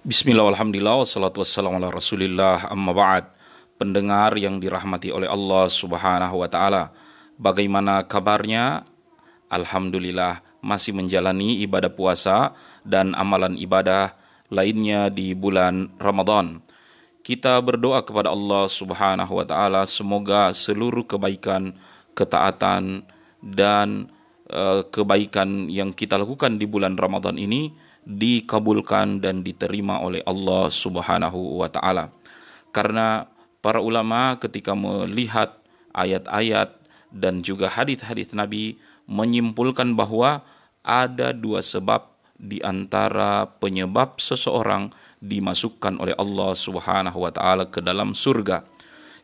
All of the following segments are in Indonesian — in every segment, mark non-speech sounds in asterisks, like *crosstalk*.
Bismillah, alhamdulillah, wassalamu ala rasulillah, amma ba'd. Pendengar yang dirahmati oleh Allah subhanahu wa ta'ala. Bagaimana kabarnya? Alhamdulillah, masih menjalani ibadah puasa dan amalan ibadah lainnya di bulan Ramadan. Kita berdoa kepada Allah subhanahu wa ta'ala, semoga seluruh kebaikan, ketaatan, dan uh, kebaikan yang kita lakukan di bulan Ramadan ini, dikabulkan dan diterima oleh Allah Subhanahu wa taala. Karena para ulama ketika melihat ayat-ayat dan juga hadis-hadis Nabi menyimpulkan bahwa ada dua sebab di antara penyebab seseorang dimasukkan oleh Allah Subhanahu wa taala ke dalam surga.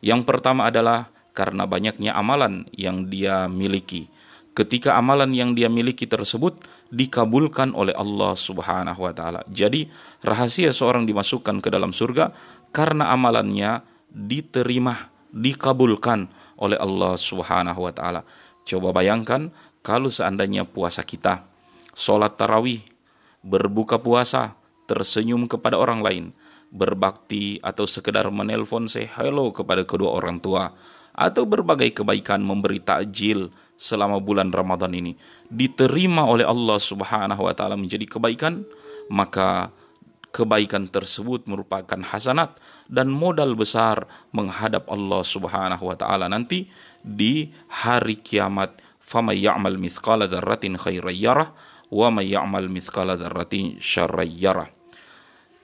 Yang pertama adalah karena banyaknya amalan yang dia miliki ketika amalan yang dia miliki tersebut dikabulkan oleh Allah Subhanahu wa taala. Jadi rahasia seorang dimasukkan ke dalam surga karena amalannya diterima, dikabulkan oleh Allah Subhanahu wa taala. Coba bayangkan kalau seandainya puasa kita, sholat tarawih, berbuka puasa, tersenyum kepada orang lain, berbakti atau sekedar menelpon say hello kepada kedua orang tua, atau berbagai kebaikan memberi takjil selama bulan Ramadan ini diterima oleh Allah Subhanahu wa taala menjadi kebaikan maka kebaikan tersebut merupakan hasanat dan modal besar menghadap Allah Subhanahu wa taala nanti di hari kiamat. Famay ya'mal mithqala dzarratin khairan yarah wa may ya'mal mithqala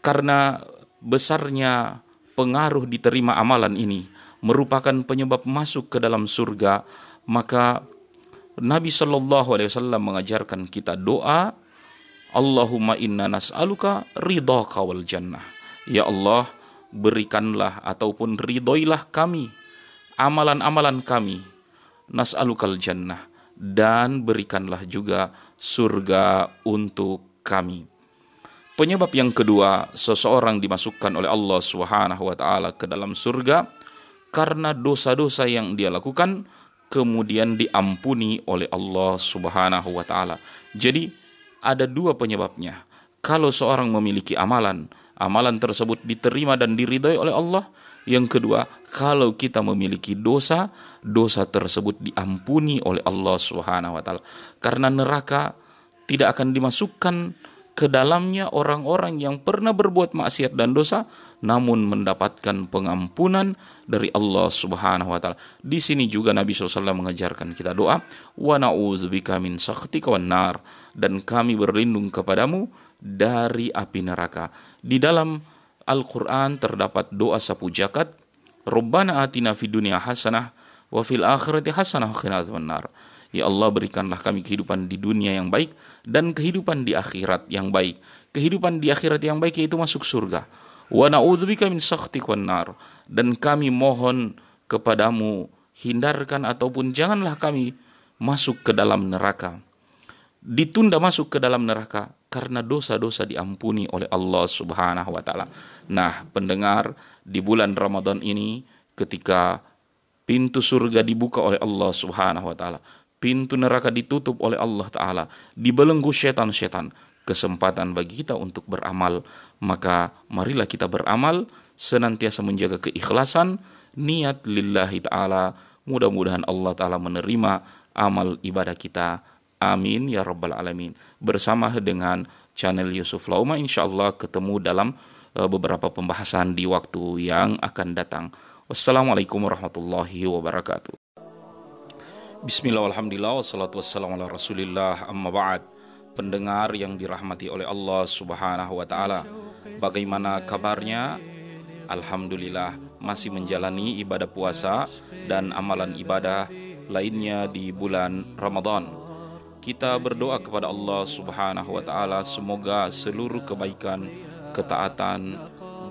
karena besarnya pengaruh diterima amalan ini merupakan penyebab masuk ke dalam surga, maka Nabi Shallallahu Alaihi Wasallam mengajarkan kita doa, Allahumma inna nas'aluka ridha kawal jannah. Ya Allah, berikanlah ataupun ridhoilah kami amalan-amalan kami nas'alukal jannah dan berikanlah juga surga untuk kami. Penyebab yang kedua, seseorang dimasukkan oleh Allah Subhanahu wa taala ke dalam surga karena dosa-dosa yang dia lakukan kemudian diampuni oleh Allah Subhanahu wa taala. Jadi ada dua penyebabnya. Kalau seorang memiliki amalan, amalan tersebut diterima dan diridhoi oleh Allah. Yang kedua, kalau kita memiliki dosa, dosa tersebut diampuni oleh Allah Subhanahu wa taala. Karena neraka tidak akan dimasukkan ke dalamnya orang-orang yang pernah berbuat maksiat dan dosa namun mendapatkan pengampunan dari Allah Subhanahu wa taala. Di sini juga Nabi SAW mengajarkan kita doa wa na'udzubika min nar dan kami berlindung kepadamu dari api neraka. Di dalam Al-Qur'an terdapat doa sapu jakat Rabbana atina fid dunya hasanah wa fil akhirati hasanah wa qina nar. Ya Allah berikanlah kami kehidupan di dunia yang baik dan kehidupan di akhirat yang baik. Kehidupan di akhirat yang baik yaitu masuk surga. Wa na'udzubika min. Dan kami mohon kepadamu hindarkan ataupun janganlah kami masuk ke dalam neraka. Ditunda masuk ke dalam neraka karena dosa-dosa diampuni oleh Allah Subhanahu wa taala. Nah, pendengar, di bulan Ramadan ini ketika pintu surga dibuka oleh Allah Subhanahu wa taala, pintu neraka ditutup oleh Allah Ta'ala, dibelenggu setan-setan, kesempatan bagi kita untuk beramal, maka marilah kita beramal, senantiasa menjaga keikhlasan, niat lillahi ta'ala, mudah-mudahan Allah Ta'ala menerima amal ibadah kita. Amin ya Rabbal Alamin. Bersama dengan channel Yusuf Lauma, insya Allah ketemu dalam uh, beberapa pembahasan di waktu yang akan datang. Wassalamualaikum warahmatullahi wabarakatuh. Bismillah, alhamdulillah, wassalatu wassalamu ala Pendengar yang dirahmati oleh Allah subhanahu wa ta'ala. Bagaimana kabarnya? Alhamdulillah masih menjalani ibadah puasa dan amalan ibadah lainnya di bulan Ramadan. Kita berdoa kepada Allah subhanahu wa ta'ala Semoga seluruh kebaikan, ketaatan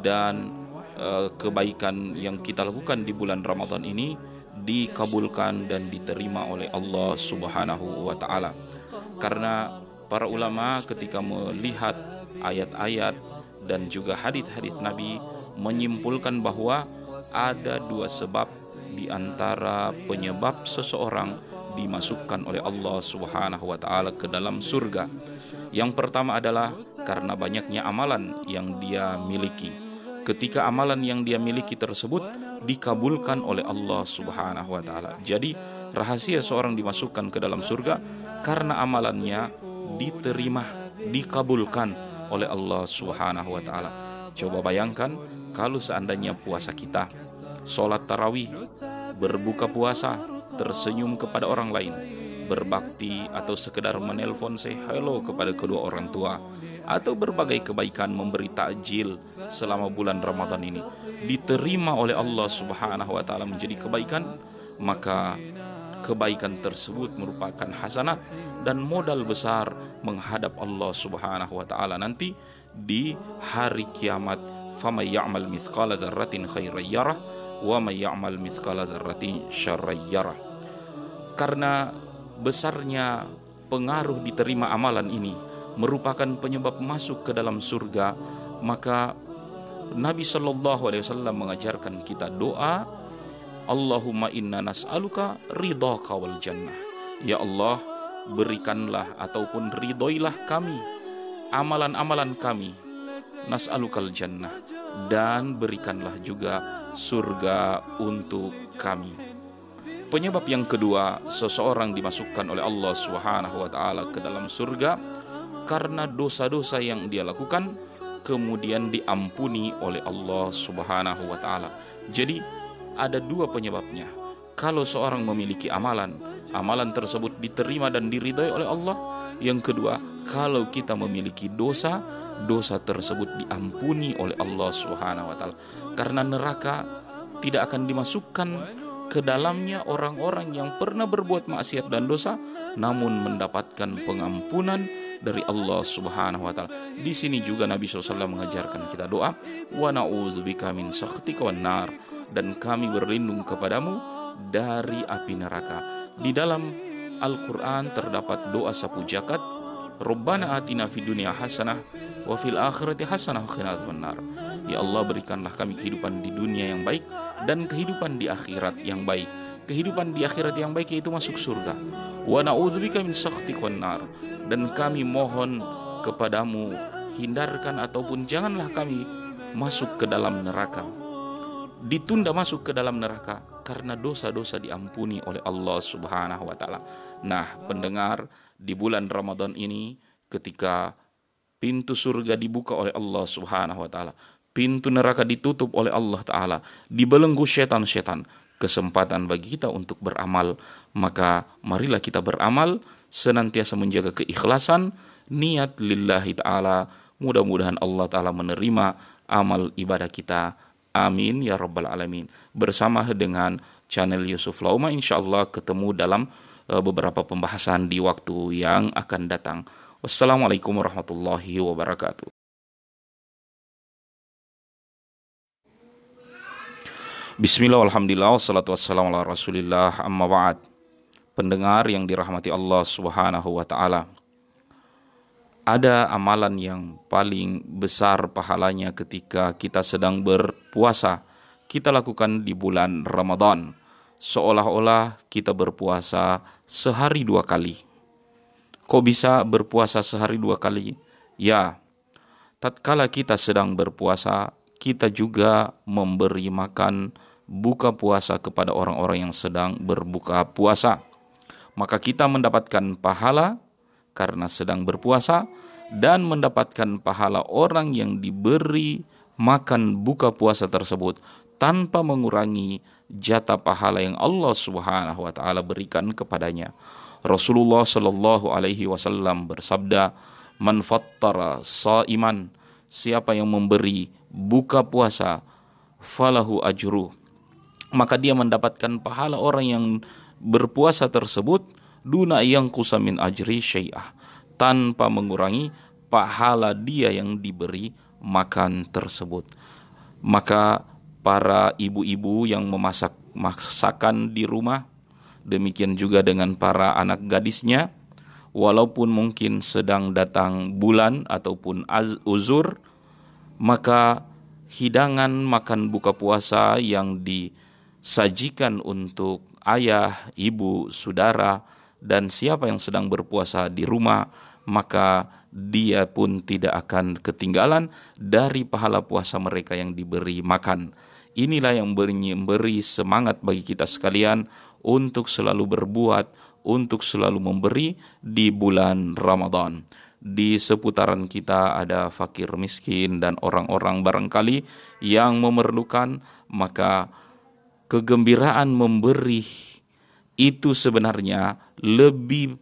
dan uh, kebaikan yang kita lakukan di bulan Ramadan ini dikabulkan dan diterima oleh Allah Subhanahu wa taala. Karena para ulama ketika melihat ayat-ayat dan juga hadis-hadis Nabi menyimpulkan bahwa ada dua sebab di antara penyebab seseorang dimasukkan oleh Allah Subhanahu wa taala ke dalam surga. Yang pertama adalah karena banyaknya amalan yang dia miliki. Ketika amalan yang dia miliki tersebut dikabulkan oleh Allah Subhanahu wa taala. Jadi, rahasia seorang dimasukkan ke dalam surga karena amalannya diterima, dikabulkan oleh Allah Subhanahu wa taala. Coba bayangkan kalau seandainya puasa kita, sholat tarawih, berbuka puasa, tersenyum kepada orang lain, berbakti atau sekedar menelpon say hello kepada kedua orang tua, atau berbagai kebaikan memberi takjil selama bulan Ramadan ini. Diterima oleh Allah Subhanahu wa taala menjadi kebaikan, maka kebaikan tersebut merupakan hasanat dan modal besar menghadap Allah Subhanahu wa taala nanti di hari kiamat. Faman ya'mal mithqala dzarratin khairan yarah wa may ya'mal mithqala dzarratin syarran karena besarnya pengaruh diterima amalan ini merupakan penyebab masuk ke dalam surga maka Nabi Shallallahu Alaihi Wasallam mengajarkan kita doa Allahumma inna nas'aluka ridhaka wal jannah Ya Allah berikanlah ataupun ridhoilah kami amalan-amalan kami nas'alukal jannah dan berikanlah juga surga untuk kami. Penyebab yang kedua, seseorang dimasukkan oleh Allah Subhanahu wa taala ke dalam surga karena dosa-dosa yang dia lakukan kemudian diampuni oleh Allah Subhanahu wa taala. Jadi ada dua penyebabnya. Kalau seorang memiliki amalan, amalan tersebut diterima dan diridhoi oleh Allah. Yang kedua, kalau kita memiliki dosa, dosa tersebut diampuni oleh Allah Subhanahu wa taala. Karena neraka tidak akan dimasukkan ke dalamnya orang-orang yang pernah berbuat maksiat dan dosa namun mendapatkan pengampunan dari Allah Subhanahu wa taala. Di sini juga Nabi SAW mengajarkan kita doa, wa na'udzubika min sakhtika wan nar dan kami berlindung kepadamu dari api neraka. Di dalam Al-Qur'an terdapat doa sapu jakat Rabbana atina fid dunya hasanah wa fil akhirati hasanah wa benar. Ya Allah berikanlah kami kehidupan di dunia yang baik dan kehidupan di akhirat yang baik. Kehidupan di akhirat yang baik yaitu masuk surga. Wa na'udzubika min sakhtik wan nar. Dan kami mohon kepadamu hindarkan ataupun janganlah kami masuk ke dalam neraka. Ditunda masuk ke dalam neraka karena dosa-dosa diampuni oleh Allah Subhanahu wa taala. Nah, pendengar, di bulan Ramadan ini ketika pintu surga dibuka oleh Allah Subhanahu wa taala, pintu neraka ditutup oleh Allah taala, dibelenggu setan-setan, kesempatan bagi kita untuk beramal, maka marilah kita beramal senantiasa menjaga keikhlasan, niat lillahi taala. Mudah-mudahan Allah taala menerima amal ibadah kita Amin ya Rabbal Alamin. Bersama dengan channel Yusuf Lauma insya Allah ketemu dalam uh, beberapa pembahasan di waktu yang akan datang. Wassalamualaikum warahmatullahi wabarakatuh. Bismillah, alhamdulillah, wassalatu wassalamu ala rasulillah, amma ba'd. Pendengar yang dirahmati Allah subhanahu wa ta'ala ada amalan yang paling besar pahalanya ketika kita sedang berpuasa. Kita lakukan di bulan Ramadan, seolah-olah kita berpuasa sehari dua kali. Kok bisa berpuasa sehari dua kali? Ya, tatkala kita sedang berpuasa, kita juga memberi makan buka puasa kepada orang-orang yang sedang berbuka puasa. Maka kita mendapatkan pahala karena sedang berpuasa dan mendapatkan pahala orang yang diberi makan buka puasa tersebut tanpa mengurangi jatah pahala yang Allah Subhanahu wa taala berikan kepadanya. Rasulullah Shallallahu alaihi wasallam bersabda, "Man fattara saiman, siapa yang memberi buka puasa, falahu ajru." Maka dia mendapatkan pahala orang yang berpuasa tersebut duna yang kusamin ajri syai'ah tanpa mengurangi pahala dia yang diberi makan tersebut. Maka para ibu-ibu yang memasak masakan di rumah, demikian juga dengan para anak gadisnya, walaupun mungkin sedang datang bulan ataupun uzur, maka hidangan makan buka puasa yang disajikan untuk ayah, ibu, saudara, dan siapa yang sedang berpuasa di rumah, maka dia pun tidak akan ketinggalan dari pahala puasa mereka yang diberi makan. Inilah yang memberi semangat bagi kita sekalian untuk selalu berbuat, untuk selalu memberi di bulan Ramadan. Di seputaran kita ada fakir miskin dan orang-orang barangkali yang memerlukan, maka kegembiraan memberi itu sebenarnya lebih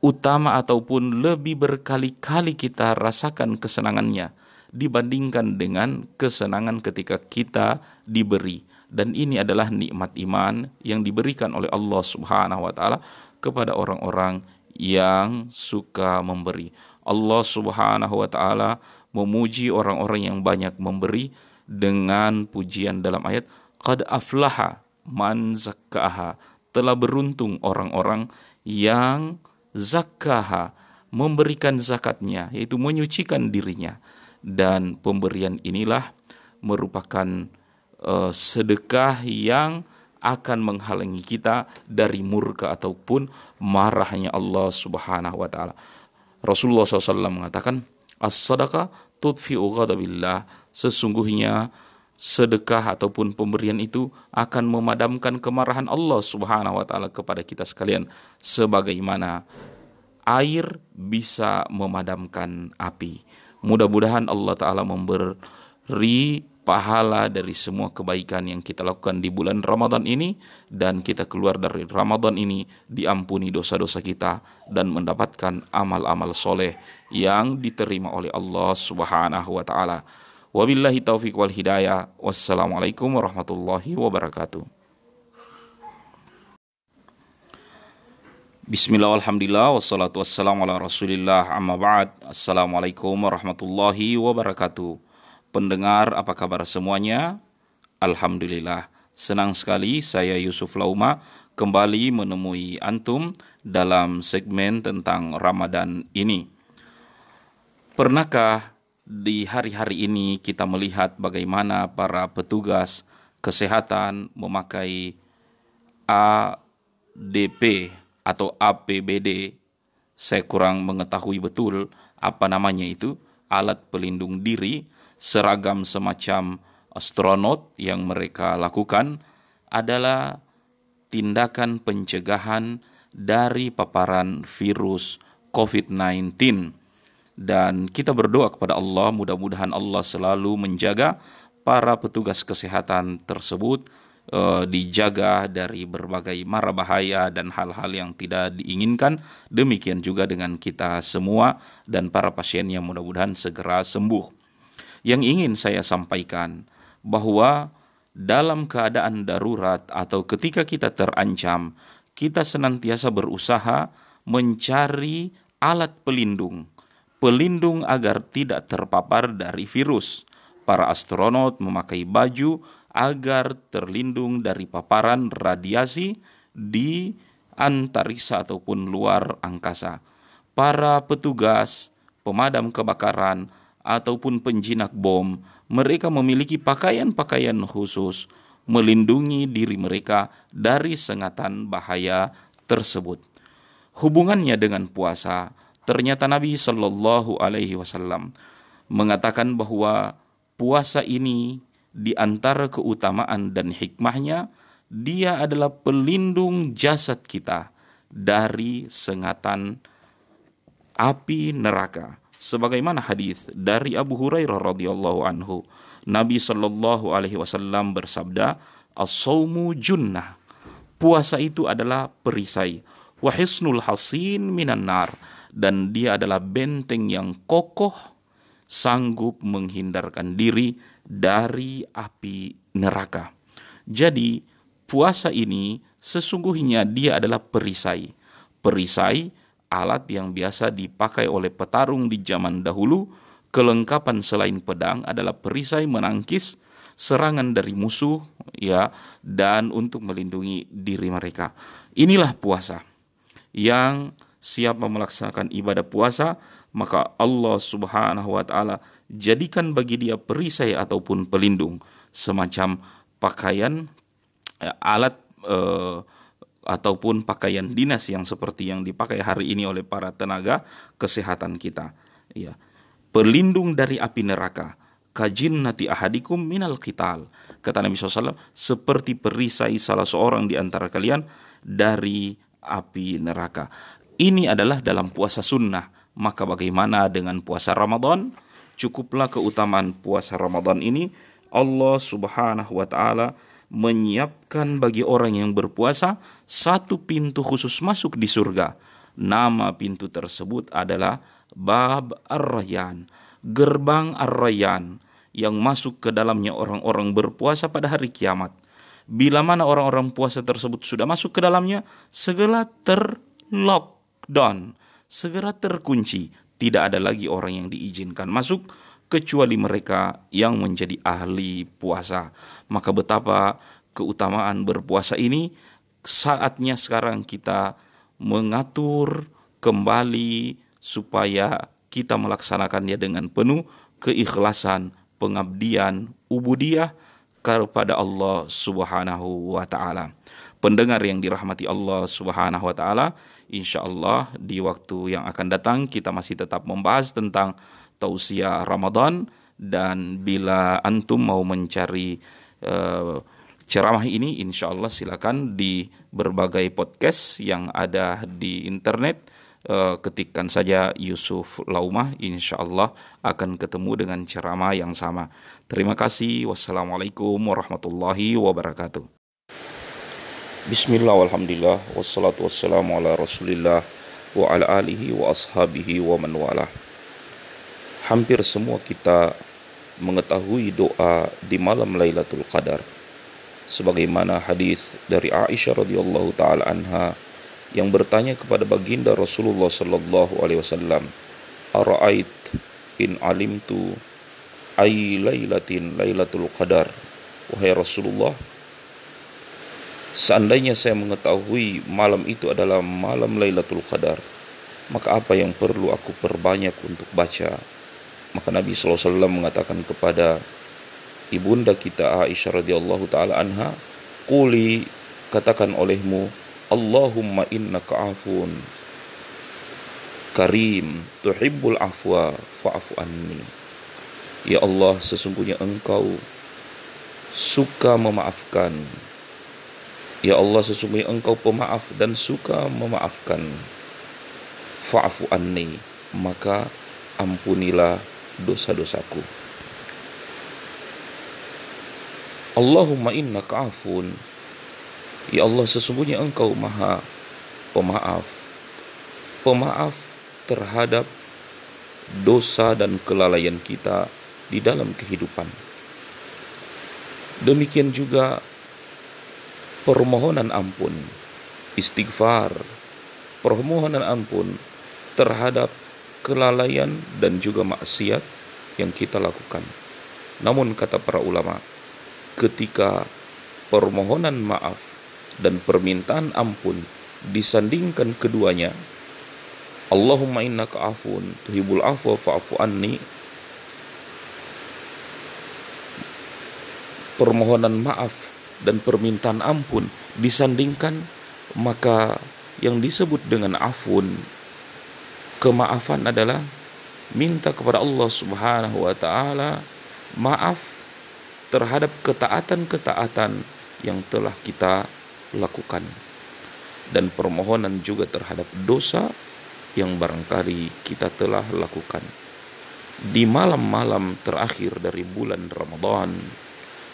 utama ataupun lebih berkali-kali kita rasakan kesenangannya dibandingkan dengan kesenangan ketika kita diberi dan ini adalah nikmat iman yang diberikan oleh Allah Subhanahu wa taala kepada orang-orang yang suka memberi. Allah Subhanahu wa taala memuji orang-orang yang banyak memberi dengan pujian dalam ayat qad aflaha man zakkaha telah beruntung orang-orang yang zakkaha memberikan zakatnya yaitu menyucikan dirinya dan pemberian inilah merupakan uh, sedekah yang akan menghalangi kita dari murka ataupun marahnya Allah Subhanahu wa taala. Rasulullah SAW mengatakan, "As-sadaqah tudfi'u ghadabillah." Sesungguhnya sedekah ataupun pemberian itu akan memadamkan kemarahan Allah Subhanahu wa taala kepada kita sekalian sebagaimana air bisa memadamkan api. Mudah-mudahan Allah taala memberi pahala dari semua kebaikan yang kita lakukan di bulan Ramadan ini dan kita keluar dari Ramadan ini diampuni dosa-dosa kita dan mendapatkan amal-amal soleh yang diterima oleh Allah Subhanahu wa taala. Wabillahi taufiq wal hidayah. Wassalamualaikum warahmatullahi wabarakatuh. Bismillah, alhamdulillah, wassalatu wassalamu ala rasulillah, amma ba'd. Assalamualaikum warahmatullahi wabarakatuh. Pendengar, apa kabar semuanya? Alhamdulillah. Senang sekali saya Yusuf Lauma kembali menemui Antum dalam segmen tentang Ramadan ini. Pernahkah di hari-hari ini kita melihat bagaimana para petugas kesehatan memakai ADP atau APBD. Saya kurang mengetahui betul apa namanya itu, alat pelindung diri, seragam semacam astronot yang mereka lakukan adalah tindakan pencegahan dari paparan virus COVID-19 dan kita berdoa kepada Allah mudah-mudahan Allah selalu menjaga para petugas kesehatan tersebut uh, dijaga dari berbagai mara bahaya dan hal-hal yang tidak diinginkan. Demikian juga dengan kita semua dan para pasien yang mudah-mudahan segera sembuh. Yang ingin saya sampaikan bahwa dalam keadaan darurat atau ketika kita terancam kita senantiasa berusaha mencari alat pelindung pelindung agar tidak terpapar dari virus. Para astronot memakai baju agar terlindung dari paparan radiasi di antariksa ataupun luar angkasa. Para petugas pemadam kebakaran ataupun penjinak bom, mereka memiliki pakaian-pakaian khusus melindungi diri mereka dari sengatan bahaya tersebut. Hubungannya dengan puasa Ternyata Nabi Shallallahu Alaihi Wasallam mengatakan bahwa puasa ini di antara keutamaan dan hikmahnya dia adalah pelindung jasad kita dari sengatan api neraka. Sebagaimana hadis dari Abu Hurairah radhiyallahu anhu, Nabi Shallallahu alaihi wasallam bersabda, "As-saumu junnah." Puasa itu adalah perisai. Wahisnul hasin minan nar dan dia adalah benteng yang kokoh sanggup menghindarkan diri dari api neraka. Jadi, puasa ini sesungguhnya dia adalah perisai. Perisai alat yang biasa dipakai oleh petarung di zaman dahulu. Kelengkapan selain pedang adalah perisai menangkis serangan dari musuh ya dan untuk melindungi diri mereka. Inilah puasa yang siapa melaksanakan ibadah puasa, maka Allah Subhanahu wa taala jadikan bagi dia perisai ataupun pelindung semacam pakaian eh, alat uh, ataupun pakaian dinas yang seperti yang dipakai hari ini oleh para tenaga kesehatan kita. Ya. Pelindung dari api neraka. Kajin nati ahadikum minal qital. Kata Nabi SAW, seperti perisai salah seorang di antara kalian dari api neraka. Ini adalah dalam puasa sunnah. Maka bagaimana dengan puasa Ramadan? Cukuplah keutamaan puasa Ramadan ini. Allah subhanahu wa ta'ala menyiapkan bagi orang yang berpuasa satu pintu khusus masuk di surga. Nama pintu tersebut adalah Bab Ar-Rayyan, gerbang Ar-Rayyan yang masuk ke dalamnya orang-orang berpuasa pada hari kiamat. Bila mana orang-orang puasa tersebut sudah masuk ke dalamnya, segera terlockdown, segera terkunci. Tidak ada lagi orang yang diizinkan masuk kecuali mereka yang menjadi ahli puasa. Maka betapa keutamaan berpuasa ini saatnya sekarang kita mengatur kembali supaya kita melaksanakannya dengan penuh keikhlasan, pengabdian, ubudiyah kepada Allah Subhanahu wa taala. Pendengar yang dirahmati Allah Subhanahu wa taala, insyaallah di waktu yang akan datang kita masih tetap membahas tentang tausiah Ramadan. Dan bila antum mau mencari uh, ceramah ini insya Allah silakan di berbagai podcast yang ada di internet. Uh, ketikkan saja Yusuf Laumah insya Allah akan ketemu dengan ceramah yang sama. Terima kasih. Wassalamualaikum warahmatullahi wabarakatuh Bismillah walhamdulillah wassalatu wassalamu ala rasulillah wa ala alihi wa ashabihi wa man walah. Hampir semua kita mengetahui doa di malam Lailatul Qadar sebagaimana hadis dari Aisyah radhiyallahu taala anha yang bertanya kepada baginda Rasulullah sallallahu alaihi wasallam ara'ait in alimtu ay lailatin lailatul qadar? Wahai Rasulullah seandainya saya mengetahui malam itu adalah malam lailatul qadar maka apa yang perlu aku perbanyak untuk baca maka Nabi SAW mengatakan kepada ibunda kita Aisyah radhiyallahu taala anha, "Quli katakan olehmu, Allahumma innaka afun karim, tuhibbul afwa fa'fu anni." Ya Allah, sesungguhnya Engkau suka memaafkan. Ya Allah, sesungguhnya Engkau pemaaf dan suka memaafkan. Fa'fu anni, maka ampunilah dosa-dosaku. Allahumma inna ka'afun. Ya Allah sesungguhnya engkau maha pemaaf. Pemaaf terhadap dosa dan kelalaian kita di dalam kehidupan. Demikian juga permohonan ampun, istighfar, permohonan ampun terhadap kelalaian dan juga maksiat yang kita lakukan. Namun kata para ulama, ketika permohonan maaf dan permintaan ampun disandingkan keduanya, Allahumma innaka afun tuhibul afwa fa'fu anni permohonan maaf dan permintaan ampun disandingkan maka yang disebut dengan afun kemaafan adalah minta kepada Allah Subhanahu wa taala maaf terhadap ketaatan-ketaatan yang telah kita lakukan dan permohonan juga terhadap dosa yang barangkali kita telah lakukan. Di malam-malam terakhir dari bulan Ramadan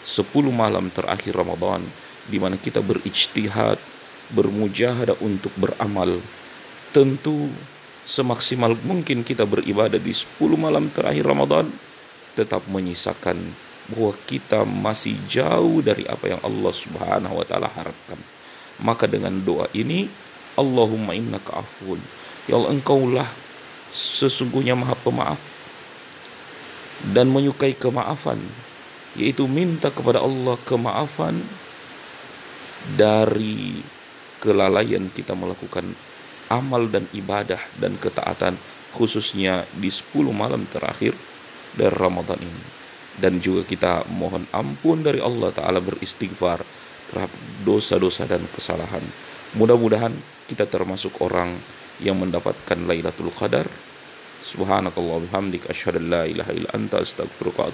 10 malam terakhir Ramadan di mana kita berijtihad bermujahadah untuk beramal tentu semaksimal mungkin kita beribadah di 10 malam terakhir Ramadan tetap menyisakan bahwa kita masih jauh dari apa yang Allah Subhanahu wa taala harapkan. Maka dengan doa ini Allahumma innaka afun. Ya Allah engkaulah sesungguhnya maha pemaaf dan menyukai kemaafan yaitu minta kepada Allah kemaafan dari kelalaian kita melakukan amal dan ibadah dan ketaatan khususnya di 10 malam terakhir dari Ramadan ini dan juga kita mohon ampun dari Allah taala beristighfar terhadap dosa-dosa dan kesalahan. Mudah-mudahan kita termasuk orang yang mendapatkan Lailatul Qadar. Subhanakallah bihamdik asyhadu an la ilaha illa anta astaghfiruka.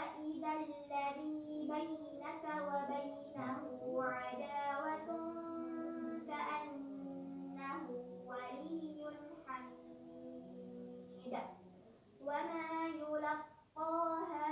فإذا الذي بينك وبينه عداوة كأنه ولي حميد وما يلقاها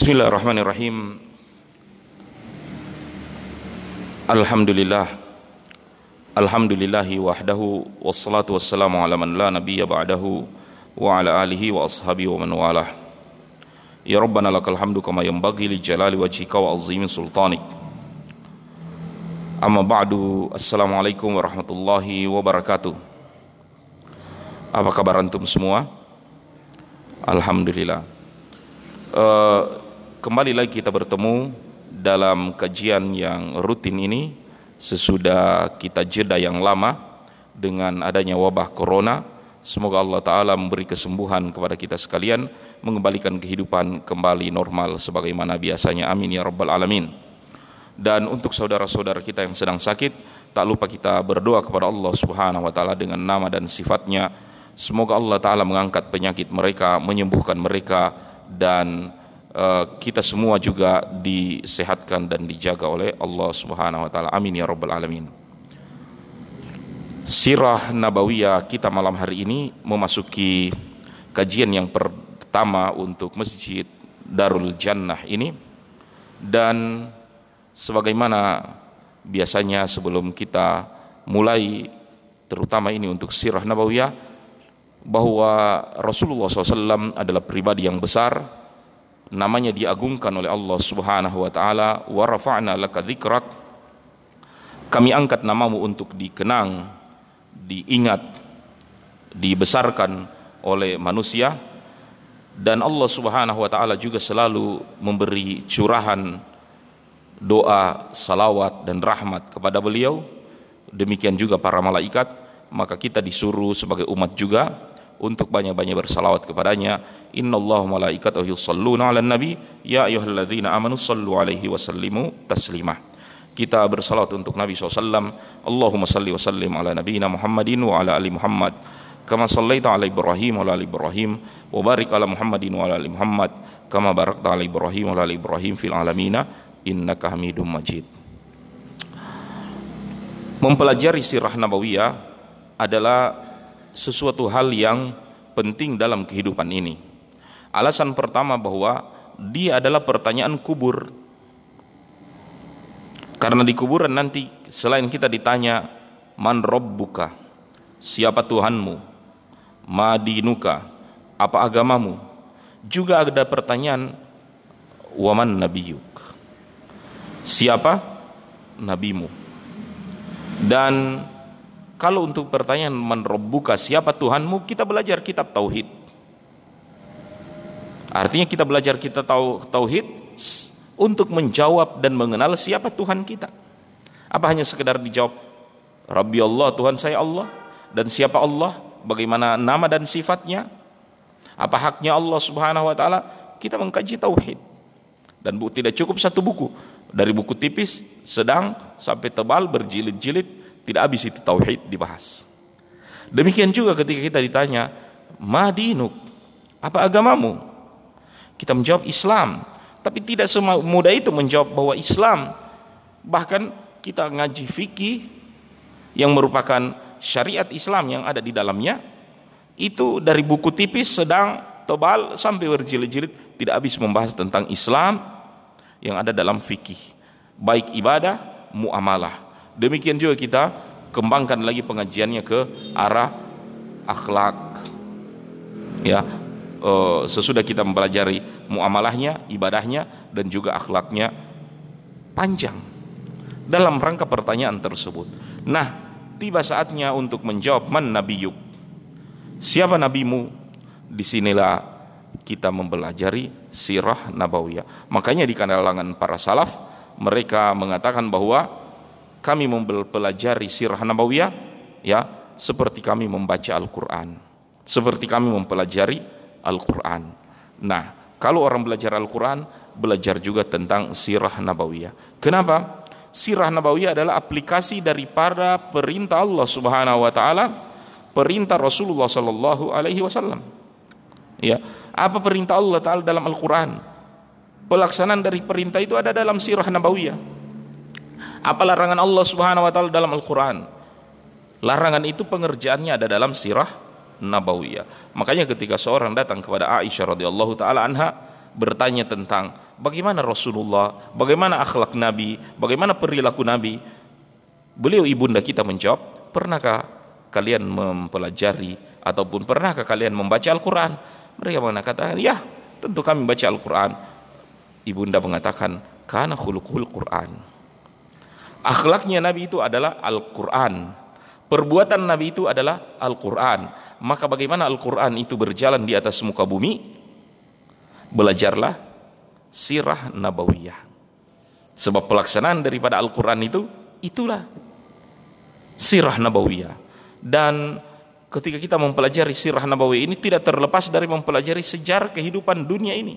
Bismillahirrahmanirrahim. Alhamdulillah. Alhamdulillahi wahdahu wassalatu wassalamu ala man la nabiyya ba'dahu wa ala alihi wa ashabihi wa man walah. Ya Rabbana lakal hamdu kama yanbaghi li jalali wajhika wa azimi sultanik. Amma ba'du. Assalamualaikum warahmatullahi wabarakatuh. Apa kabar antum semua? Alhamdulillah. Uh, kembali lagi kita bertemu dalam kajian yang rutin ini sesudah kita jeda yang lama dengan adanya wabah corona. Semoga Allah Ta'ala memberi kesembuhan kepada kita sekalian, mengembalikan kehidupan kembali normal sebagaimana biasanya. Amin ya Rabbal Alamin. Dan untuk saudara-saudara kita yang sedang sakit, tak lupa kita berdoa kepada Allah Subhanahu wa taala dengan nama dan sifatnya. Semoga Allah taala mengangkat penyakit mereka, menyembuhkan mereka dan kita semua juga disehatkan dan dijaga oleh Allah Subhanahu wa taala. Amin ya rabbal alamin. Sirah Nabawiyah kita malam hari ini memasuki kajian yang pertama untuk Masjid Darul Jannah ini dan sebagaimana biasanya sebelum kita mulai terutama ini untuk Sirah Nabawiyah bahwa Rasulullah SAW adalah pribadi yang besar namanya diagungkan oleh Allah Subhanahu wa taala wa rafa'na laka dzikrak kami angkat namamu untuk dikenang diingat dibesarkan oleh manusia. Dan Allah Subhanahu wa taala juga selalu memberi curahan doa salawat dan rahmat kepada beliau. Demikian juga para malaikat. Maka kita disuruh sebagai umat juga untuk banyak-banyak bersalawat kepadanya. Innallaha malaikatahu yusalluna 'alan nabi. Ya ayyuhalladzina amanu sallu 'alaihi wa sallimu taslima kita bersalawat untuk Nabi SAW Allahumma salli wa sallim ala nabiyina Muhammadin wa ala ali Muhammad. Kama sallaita ala Ibrahim wa ala ali Ibrahim. Wa barik ala Muhammadin wa ala ali Muhammad. Kama barakta ala Ibrahim wa ala Ibrahim fil alamina. Innaka Hamidum Majid. Mempelajari sirah nabawiyah adalah sesuatu hal yang penting dalam kehidupan ini. Alasan pertama bahwa dia adalah pertanyaan kubur. Karena di kuburan nanti selain kita ditanya man rabbuka, siapa Tuhanmu, madinuka, apa agamamu, juga ada pertanyaan waman nabiyuk. Siapa nabimu? Dan kalau untuk pertanyaan man rabbuka, siapa Tuhanmu, kita belajar kitab tauhid. Artinya kita belajar kita tahu tauhid untuk menjawab dan mengenal siapa Tuhan kita. Apa hanya sekedar dijawab Rabbi Allah, Tuhan saya Allah dan siapa Allah, bagaimana nama dan sifatnya? Apa haknya Allah Subhanahu wa taala? Kita mengkaji tauhid. Dan bu, tidak cukup satu buku. Dari buku tipis, sedang sampai tebal berjilid-jilid tidak habis itu tauhid dibahas. Demikian juga ketika kita ditanya, "Madinuk?" Apa agamamu? Kita menjawab Islam. Tapi tidak semudah itu menjawab bahwa Islam bahkan kita ngaji fikih yang merupakan syariat Islam yang ada di dalamnya itu dari buku tipis sedang tebal sampai berjilid-jilid tidak habis membahas tentang Islam yang ada dalam fikih baik ibadah muamalah demikian juga kita kembangkan lagi pengajiannya ke arah akhlak ya uh, sesudah kita mempelajari muamalahnya, ibadahnya dan juga akhlaknya panjang dalam rangka pertanyaan tersebut. Nah, tiba saatnya untuk menjawab man nabiyuk. Siapa nabimu? Di sinilah kita mempelajari sirah nabawiyah. Makanya di kalangan para salaf mereka mengatakan bahwa kami mempelajari sirah nabawiyah ya seperti kami membaca Al-Qur'an. Seperti kami mempelajari Al-Quran. Nah, kalau orang belajar Al-Quran, belajar juga tentang sirah nabawiyah. Kenapa? Sirah nabawiyah adalah aplikasi daripada perintah Allah Subhanahu wa taala, perintah Rasulullah sallallahu alaihi wasallam. Ya, apa perintah Allah taala dalam Al-Qur'an? Pelaksanaan dari perintah itu ada dalam sirah nabawiyah. Apa larangan Allah Subhanahu wa taala dalam Al-Qur'an? Larangan itu pengerjaannya ada dalam sirah nabawiyah. Makanya ketika seorang datang kepada Aisyah radhiyallahu taala anha bertanya tentang bagaimana Rasulullah, bagaimana akhlak Nabi, bagaimana perilaku Nabi, beliau ibunda kita menjawab, pernahkah kalian mempelajari ataupun pernahkah kalian membaca Al-Quran? Mereka mengatakan, ya tentu kami membaca Al-Quran. Ibunda mengatakan, karena khulukul Quran. Akhlaknya Nabi itu adalah Al-Quran. Perbuatan Nabi itu adalah Al-Quran. Maka bagaimana Al-Quran itu berjalan di atas muka bumi? Belajarlah sirah nabawiyah. Sebab pelaksanaan daripada Al-Quran itu, itulah sirah nabawiyah. Dan ketika kita mempelajari sirah nabawiyah ini tidak terlepas dari mempelajari sejarah kehidupan dunia ini.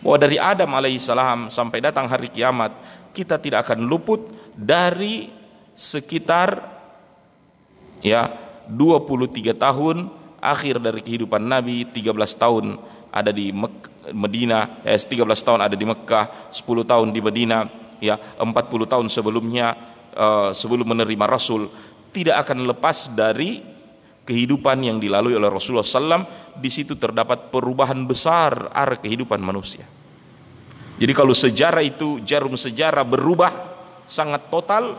Bahwa dari Adam alaihissalam sampai datang hari kiamat, kita tidak akan luput dari sekitar ya 23 tahun akhir dari kehidupan Nabi 13 tahun ada di Medina eh, 13 tahun ada di Mekah 10 tahun di Medina ya 40 tahun sebelumnya uh, sebelum menerima Rasul tidak akan lepas dari kehidupan yang dilalui oleh Rasulullah SAW di situ terdapat perubahan besar arah kehidupan manusia. Jadi kalau sejarah itu jarum sejarah berubah sangat total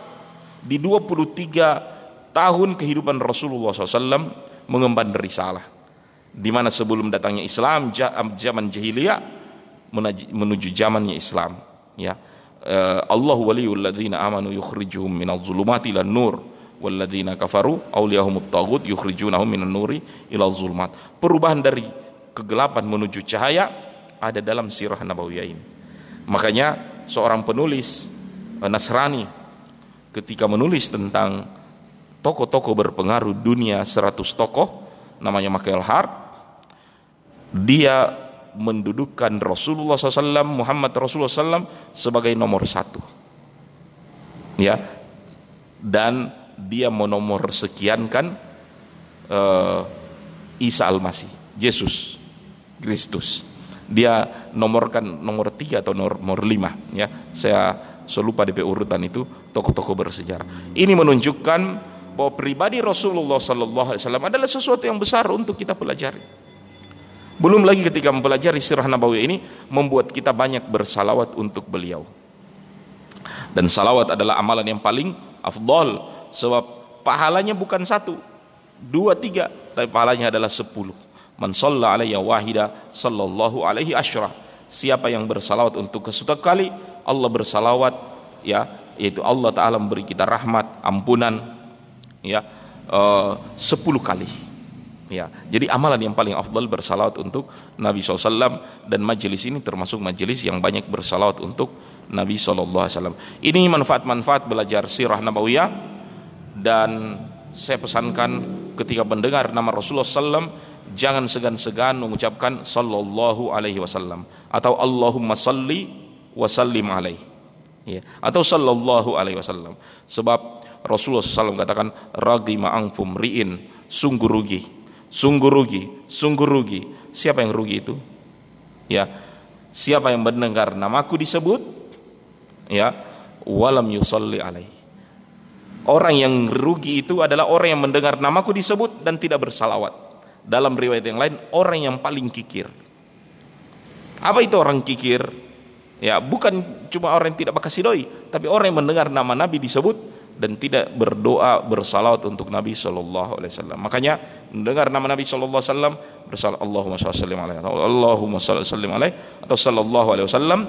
di 23 tahun kehidupan Rasulullah SAW mengemban risalah di mana sebelum datangnya Islam zaman jahiliyah menuju zamannya Islam ya. Eh, Allah waliyul ladzina amanu yukhrijuhum minadh dhulumati ilan nur walladzina kafaru awliyahumut tagut yukhrijunahum minan nuri ila zulumat perubahan dari kegelapan menuju cahaya ada dalam sirah nabawiyah ini makanya seorang penulis Nasrani ketika menulis tentang tokoh-tokoh berpengaruh dunia 100 tokoh namanya Michael Hart dia mendudukkan Rasulullah SAW Muhammad Rasulullah SAW sebagai nomor satu. Ya. Dan dia menomor sekiankan uh, Isa Al-Masih Yesus Kristus. Dia nomorkan nomor tiga atau nomor, nomor lima ya. Saya selupa DP urutan itu tokoh-tokoh bersejarah. Ini menunjukkan bahwa pribadi Rasulullah Sallallahu Alaihi Wasallam adalah sesuatu yang besar untuk kita pelajari. Belum lagi ketika mempelajari sirah Nabawi ini membuat kita banyak bersalawat untuk beliau. Dan salawat adalah amalan yang paling afdol sebab pahalanya bukan satu dua tiga tapi pahalanya adalah sepuluh. Man salla wahida sallallahu alaihi asyra siapa yang bersalawat untuk kesuatu kali Allah bersalawat ya. Yaitu Allah taala memberi kita rahmat ampunan ya. Uh, sepuluh kali ya. Jadi amalan yang paling afdal bersalawat untuk Nabi SAW dan majelis ini termasuk majelis yang banyak bersalawat untuk Nabi SAW ini manfaat-manfaat belajar sirah nabawiyah dan saya pesankan ketika mendengar nama Rasulullah SAW jangan segan-segan mengucapkan sallallahu alaihi wasallam atau Allahumma salli wa sallim alaihi ya. Atau sallallahu alaihi wasallam. Sebab Rasulullah SAW katakan ragima anfum riin. Sungguh rugi. Sungguh rugi. Sungguh rugi. Siapa yang rugi itu? Ya. Siapa yang mendengar namaku disebut? Ya. Walam yusalli alaihi Orang yang rugi itu adalah orang yang mendengar namaku disebut dan tidak bersalawat. Dalam riwayat yang lain, orang yang paling kikir. Apa itu orang kikir? Ya, bukan cuma orang yang tidak bakasi doi, tapi orang yang mendengar nama Nabi disebut dan tidak berdoa bersalawat untuk Nabi Shallallahu Alaihi Wasallam. Makanya mendengar nama Nabi Shallallahu Alaihi Wasallam bersalat Allahumma salli alaihi Allahumma salli alaihi atau Sallallahu Alaihi Wasallam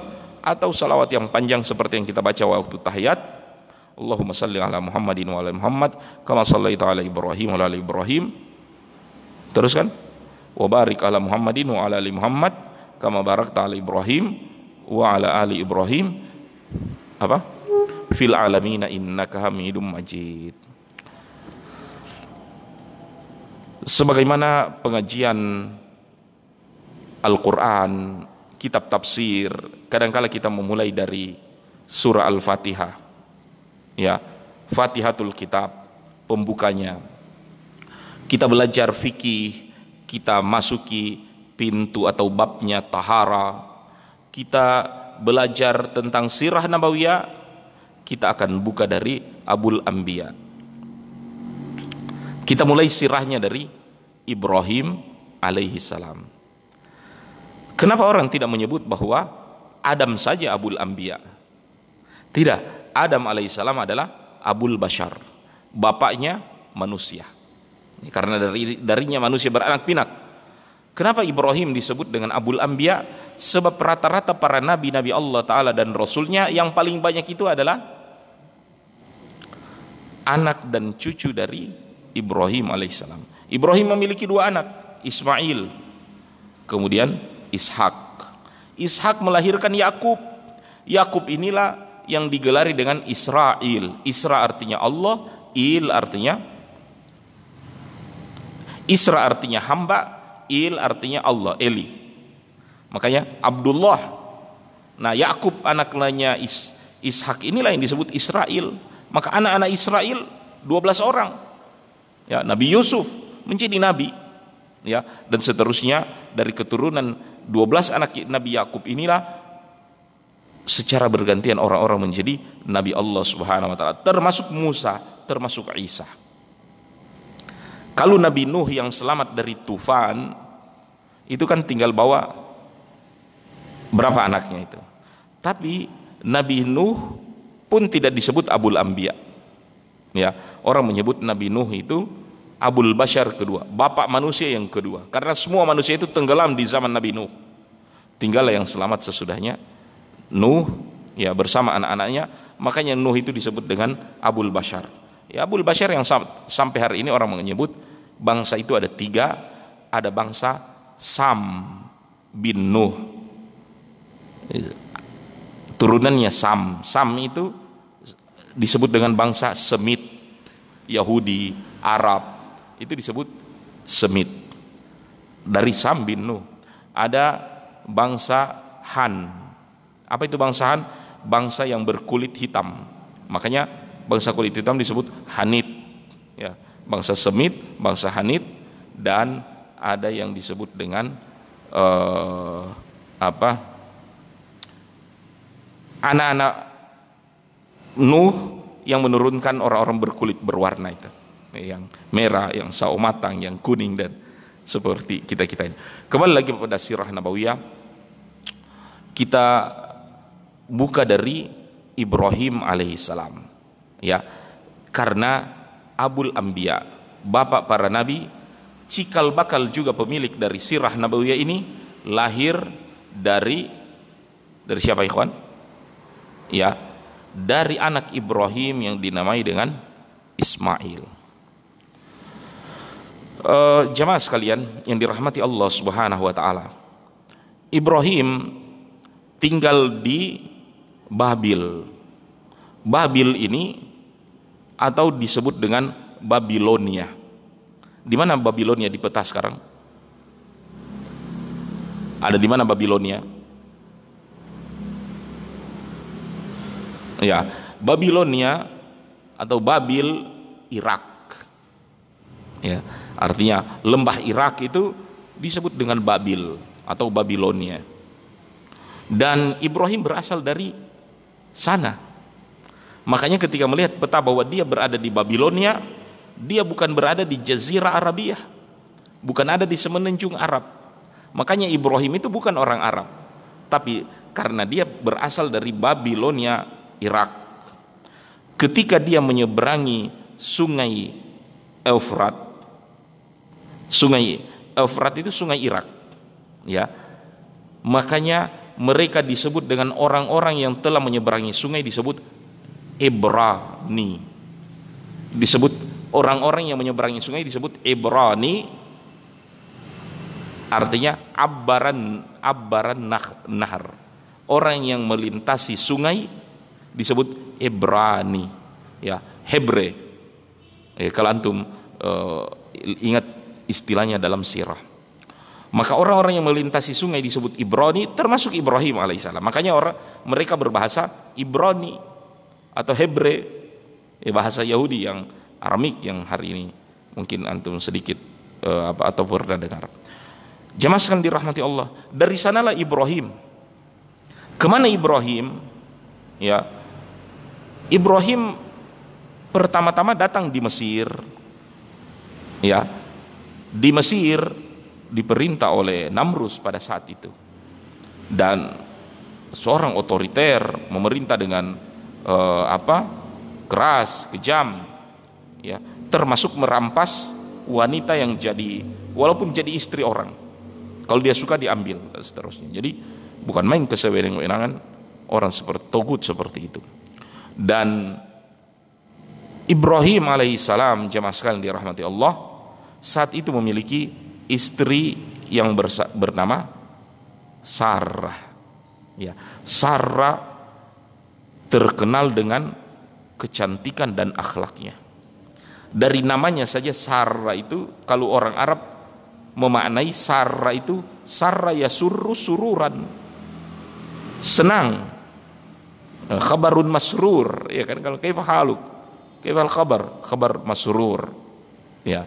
atau salawat yang panjang seperti yang kita baca waktu tahiyat Allahumma salli ala Muhammadin wa ala Muhammad kama sallaita ala Ibrahim wa ala Ibrahim teruskan wa barik ala Muhammadin wa ala Muhammad kama barakta ala Ibrahim wa ala ali Ibrahim. Apa? Fil alamina innaka hamidum majid. Sebagaimana pengajian Al-Quran kitab tafsir kadangkala kita memulai dari surah Al-Fatihah. Ya Fatihatul Kitab pembukanya. Kita belajar fikih kita masuki pintu atau babnya tahara kita belajar tentang sirah nabawiyah kita akan buka dari Abul Anbiya kita mulai sirahnya dari Ibrahim alaihi salam kenapa orang tidak menyebut bahwa Adam saja Abul Anbiya tidak Adam alaihissalam adalah Abul Bashar, bapaknya manusia. Karena dari darinya manusia beranak pinak. Kenapa Ibrahim disebut dengan Abul Anbiya? Sebab rata-rata para nabi-nabi Allah Ta'ala dan Rasulnya yang paling banyak itu adalah anak dan cucu dari Ibrahim alaihissalam. Ibrahim memiliki dua anak, Ismail, kemudian Ishak. Ishak melahirkan Yakub. Yakub inilah yang digelari dengan Israel. Isra artinya Allah, Il artinya Isra artinya hamba, Il artinya Allah, Eli. Makanya Abdullah. Nah, Yakub anak lainnya Is, Ishak inilah yang disebut Israel. Maka anak-anak Israel 12 orang. Ya, Nabi Yusuf menjadi nabi. Ya, dan seterusnya dari keturunan 12 anak Nabi Yakub inilah secara bergantian orang-orang menjadi nabi Allah Subhanahu wa taala termasuk Musa termasuk Isa kalau Nabi Nuh yang selamat dari tufan itu kan tinggal bawa berapa anaknya itu. Tapi Nabi Nuh pun tidak disebut Abul Anbiya. Ya orang menyebut Nabi Nuh itu Abul Bashar kedua bapak manusia yang kedua. Karena semua manusia itu tenggelam di zaman Nabi Nuh. Tinggallah yang selamat sesudahnya Nuh ya bersama anak-anaknya. Makanya Nuh itu disebut dengan Abul Bashar. Ya Abul Bashar yang sam sampai hari ini orang menyebut bangsa itu ada tiga ada bangsa Sam bin Nuh. Turunannya Sam. Sam itu disebut dengan bangsa Semit. Yahudi Arab. Itu disebut Semit. Dari Sam bin Nuh. Ada bangsa Han. Apa itu bangsa Han? Bangsa yang berkulit hitam. Makanya bangsa kulit hitam disebut Hanit. Ya, bangsa Semit, bangsa Hanit dan ada yang disebut dengan uh, apa anak-anak Nuh yang menurunkan orang-orang berkulit berwarna itu. Yang merah, yang sawo matang, yang kuning dan seperti kita-kita ini. Kembali lagi pada sirah Nabawiyah. Kita buka dari Ibrahim alaihissalam. Ya karena Abul Ambiya bapak para nabi cikal bakal juga pemilik dari sirah Nabawiyah ini lahir dari dari siapa ikhwan? Ya, dari anak Ibrahim yang dinamai dengan Ismail. Uh, jamaah sekalian yang dirahmati Allah Subhanahu wa taala. Ibrahim tinggal di Babil. Babil ini atau disebut dengan Babilonia. Di mana Babilonia di peta sekarang? Ada di mana Babilonia? Ya, Babilonia atau Babil Irak. Ya, artinya lembah Irak itu disebut dengan Babil atau Babilonia. Dan Ibrahim berasal dari sana. Makanya ketika melihat peta bahwa dia berada di Babilonia, dia bukan berada di Jazirah Arabiah. Bukan ada di semenanjung Arab. Makanya Ibrahim itu bukan orang Arab. Tapi karena dia berasal dari Babilonia, Irak. Ketika dia menyeberangi sungai Eufrat, sungai Eufrat itu sungai Irak. Ya. Makanya mereka disebut dengan orang-orang yang telah menyeberangi sungai disebut Ibrani. Disebut orang-orang yang menyeberangi sungai disebut Ibrani. Artinya abbaran abbaran nah, nahar. Orang yang melintasi sungai disebut Ibrani. Ya Hebre. Eh, kalau antum uh, ingat istilahnya dalam sirah. Maka orang-orang yang melintasi sungai disebut Ibrani termasuk Ibrahim alaihissalam. Makanya orang mereka berbahasa Ibrani atau Hebre. Eh, bahasa Yahudi yang Aramik yang hari ini mungkin antum sedikit uh, apa atau pernah dengar Jemaah sekalian dirahmati Allah. Dari sanalah Ibrahim. Ke mana Ibrahim? Ya, Ibrahim pertama-tama datang di Mesir. Ya, di Mesir diperintah oleh Namrus pada saat itu. Dan seorang otoriter memerintah dengan uh, apa? keras, kejam. Ya, termasuk merampas wanita yang jadi walaupun jadi istri orang kalau dia suka diambil dan seterusnya. Jadi bukan main kesewenang-wenangan orang seperti togut seperti itu. Dan Ibrahim alaihissalam jemaah sekalian dirahmati Allah saat itu memiliki istri yang bernama Sarah. Ya, Sarah terkenal dengan kecantikan dan akhlaknya. Dari namanya saja Sarah itu kalau orang Arab memaknai sarra itu sarra ya surru sururan. Senang. Eh, khabarun masrur. Ya kan? Kalau kaifa haluk? Kaifa khabar? Khabar masrur. Ya.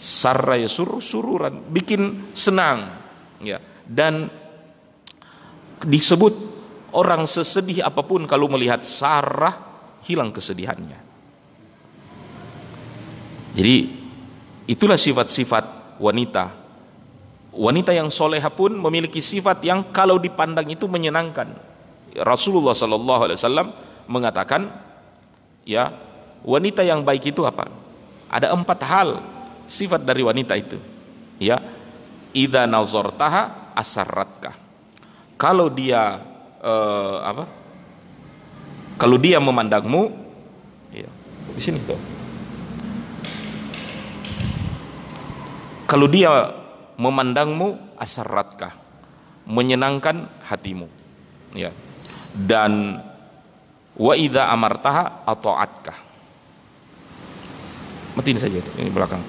Sarra ya surru sururan. Bikin senang. Ya. Dan disebut orang sesedih apa pun kalau melihat sarah hilang kesedihannya jadi itulah sifat-sifat wanita. Wanita yang soleha pun memiliki sifat yang kalau dipandang itu menyenangkan. Rasulullah Sallallahu Alaihi Wasallam mengatakan, ya wanita yang baik itu apa? Ada empat hal sifat dari wanita itu. Ya, ida nazartaha asaratka. Kalau dia uh, apa? Kalau dia memandangmu, ya, di sini tuh Kalau dia memandangmu asaratkah menyenangkan hatimu. Ya. Dan wa idza amartaha ata'atkah? Matiin saja itu ini belakang.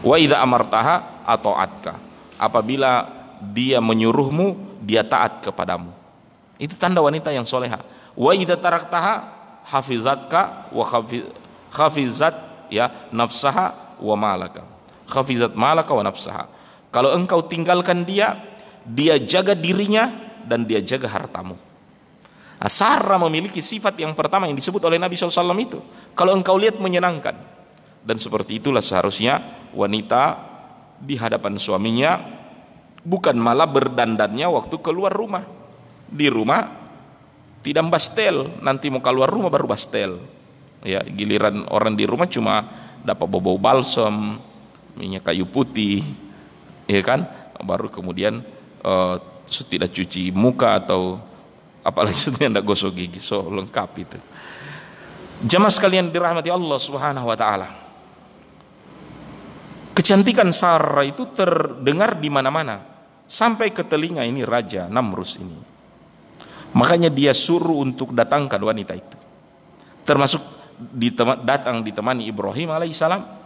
Wa idza amartaha ata'atkah? Apabila dia menyuruhmu dia taat kepadamu. Itu tanda wanita yang soleha. Wa idza taraktaha hafizatka wa hafizat ya nafsaha wa malaka khafizat malaka wa nafsaha kalau engkau tinggalkan dia dia jaga dirinya dan dia jaga hartamu. Nah, Sarah memiliki sifat yang pertama yang disebut oleh Nabi SAW itu. Kalau engkau lihat menyenangkan. Dan seperti itulah seharusnya wanita di hadapan suaminya bukan malah berdandannya waktu keluar rumah. Di rumah tidak bastel, nanti mau keluar rumah baru bastel. Ya, giliran orang di rumah cuma dapat bau-bau balsam, minyak kayu putih, ya kan? Baru kemudian uh, tidak cuci muka atau apalagi *laughs* sudah tidak gosok gigi so lengkap itu. Jamaah sekalian dirahmati Allah subhanahu wa ta'ala. Kecantikan Sarah itu terdengar di mana-mana sampai ke telinga ini raja Namrus ini. Makanya dia suruh untuk datangkan wanita itu. Termasuk datang ditemani Ibrahim alaihissalam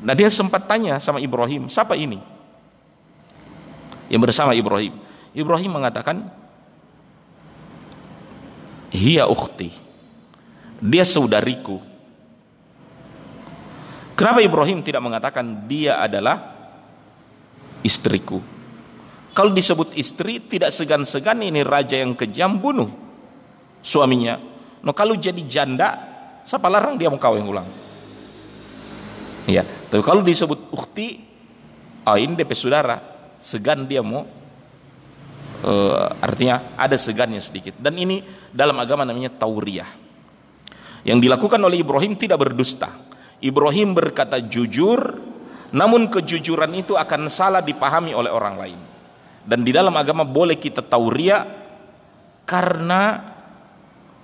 nah dia sempat tanya sama Ibrahim siapa ini yang bersama Ibrahim Ibrahim mengatakan Hiya ukhti. Dia saudariku. Kenapa Ibrahim tidak mengatakan dia adalah istriku? Kalau disebut istri tidak segan-segan ini raja yang kejam bunuh suaminya. No kalau jadi janda, siapa larang dia mau kawin ulang? Ya, tapi kalau disebut ukhti, oh ini DP saudara, segan dia mau uh, artinya ada segannya sedikit. Dan ini dalam agama namanya tauriyah. Yang dilakukan oleh Ibrahim tidak berdusta. Ibrahim berkata jujur namun kejujuran itu akan salah dipahami oleh orang lain. Dan di dalam agama boleh kita tauriyah karena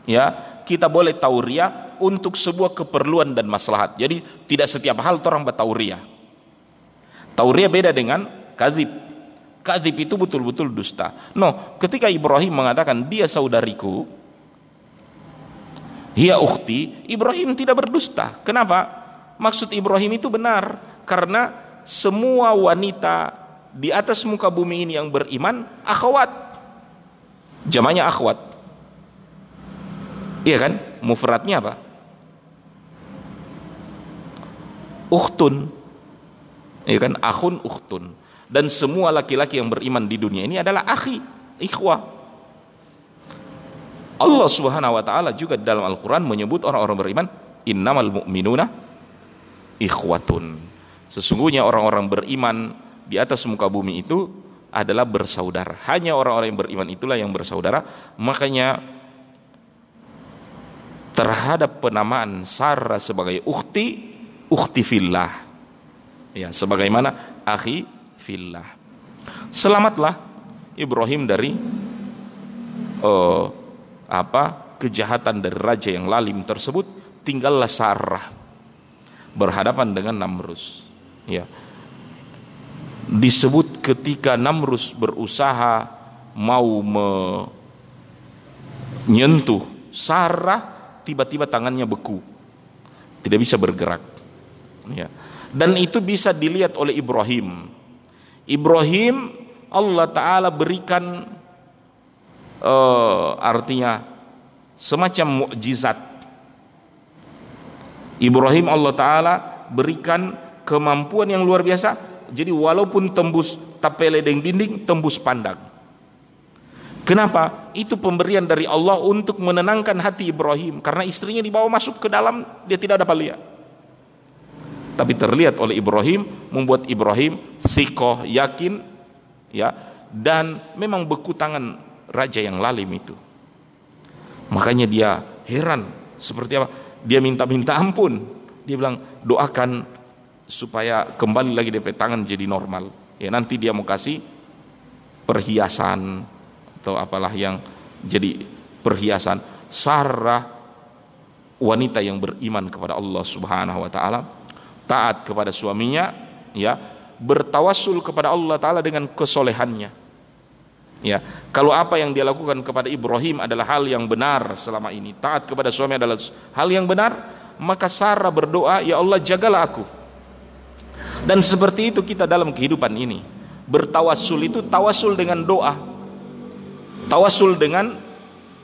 ya kita boleh tauriyah untuk sebuah keperluan dan maslahat jadi tidak setiap hal orang bertauriyah tauriyah beda dengan kadzib Kadib itu betul-betul dusta. No, ketika Ibrahim mengatakan dia saudariku, dia ukti, Ibrahim tidak berdusta. Kenapa? Maksud Ibrahim itu benar karena semua wanita di atas muka bumi ini yang beriman akhwat. Jamanya akhwat. Iya kan? Mufradnya apa? Ukhtun. Iya kan? Akhun ukhtun dan semua laki-laki yang beriman di dunia ini adalah akhi, ikhwah. Allah Subhanahu wa taala juga dalam Al-Qur'an menyebut orang-orang beriman innamal mu'minuna ikhwatun. Sesungguhnya orang-orang beriman di atas muka bumi itu adalah bersaudara. Hanya orang-orang yang beriman itulah yang bersaudara. Makanya terhadap penamaan Sarah sebagai ukhti, ukhti fillah. Ya, sebagaimana akhi fillah. Selamatlah Ibrahim dari uh, apa kejahatan dari raja yang lalim tersebut. Tinggallah Sarah berhadapan dengan Namrus. Ya. Disebut ketika Namrus berusaha mau menyentuh Sarah, tiba-tiba tangannya beku, tidak bisa bergerak. Ya. Dan itu bisa dilihat oleh Ibrahim Ibrahim Allah Ta'ala berikan uh, artinya semacam mukjizat. Ibrahim Allah Ta'ala berikan kemampuan yang luar biasa. Jadi walaupun tembus tapele deng dinding, tembus pandang. Kenapa? Itu pemberian dari Allah untuk menenangkan hati Ibrahim. Karena istrinya dibawa masuk ke dalam, dia tidak dapat lihat tapi terlihat oleh Ibrahim membuat Ibrahim sikoh yakin ya dan memang beku tangan raja yang lalim itu. Makanya dia heran seperti apa. Dia minta-minta ampun. Dia bilang doakan supaya kembali lagi DP tangan jadi normal. Ya nanti dia mau kasih perhiasan atau apalah yang jadi perhiasan. Sarah wanita yang beriman kepada Allah Subhanahu wa taala taat kepada suaminya ya bertawassul kepada Allah taala dengan kesolehannya. Ya kalau apa yang dia lakukan kepada Ibrahim adalah hal yang benar selama ini. Taat kepada suami adalah hal yang benar maka Sarah berdoa ya Allah jagalah aku. Dan seperti itu kita dalam kehidupan ini. Bertawassul itu tawassul dengan doa. Tawassul dengan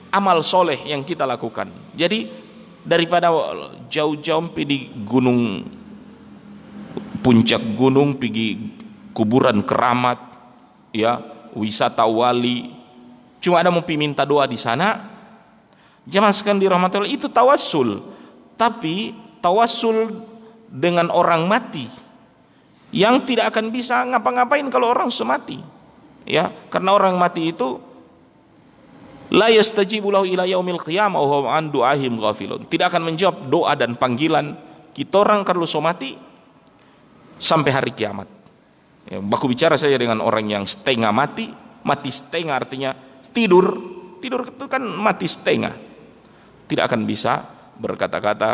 amal soleh yang kita lakukan. Jadi daripada jauh-jauh di gunung puncak gunung pergi kuburan keramat ya wisata wali. Cuma ada mau minta doa di sana. Jamaah sekalian dirahmati Allah itu tawassul. Tapi tawassul dengan orang mati yang tidak akan bisa ngapa-ngapain kalau orang semati ya. Karena orang mati itu la yastajibu lahu ila yaumil qiyamah wa an du'ahim ghafilun. Tidak akan menjawab doa dan panggilan kita orang kalau somati sampai hari kiamat. Ya, baku bicara saya dengan orang yang setengah mati mati setengah artinya tidur tidur itu kan mati setengah. Tidak akan bisa berkata-kata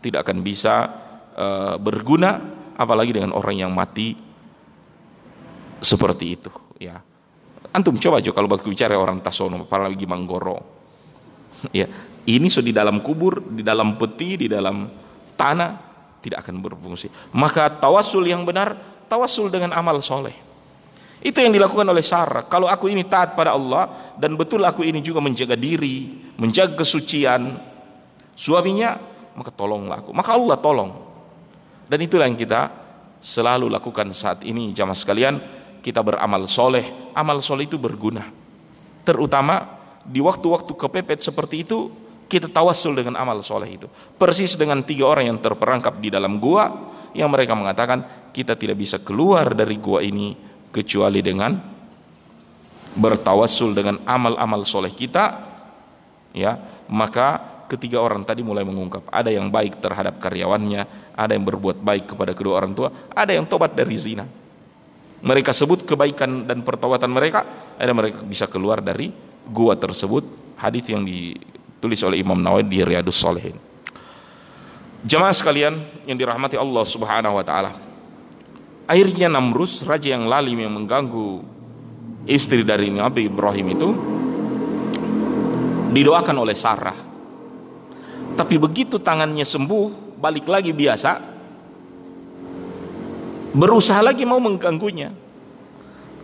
tidak akan bisa uh, berguna apalagi dengan orang yang mati seperti itu ya. Antum coba aja kalau baku bicara orang tasono apalagi manggoro. *laughs* Ya ini so di dalam kubur di dalam peti di dalam tanah tidak akan berfungsi. Maka tawasul yang benar tawasul dengan amal soleh. Itu yang dilakukan oleh Sarah. Kalau aku ini taat pada Allah dan betul aku ini juga menjaga diri menjaga kesucian suaminya maka tolonglah aku. Maka Allah tolong. Dan itulah yang kita selalu lakukan saat ini jamaah sekalian. Kita beramal soleh. Amal soleh itu berguna. Terutama di waktu-waktu kepepet seperti itu kita tawasul dengan amal soleh itu. Persis dengan tiga orang yang terperangkap di dalam gua yang mereka mengatakan kita tidak bisa keluar dari gua ini kecuali dengan bertawasul dengan amal-amal soleh kita ya. Maka ketiga orang tadi mulai mengungkap ada yang baik terhadap karyawannya ada yang berbuat baik kepada kedua orang tua ada yang tobat dari zina. Mereka sebut kebaikan dan pertobatan mereka ada mereka bisa keluar dari gua tersebut. Hadis yang ditulis oleh Imam Nawawi di Riyadus Salihin jemaah sekalian yang dirahmati Allah Subhanahu wa taala akhirnya Namrus raja yang lalim yang mengganggu istri dari Nabi Ibrahim itu didoakan oleh Sarah tapi begitu tangannya sembuh, balik lagi biasa, berusaha lagi mau mengganggunya.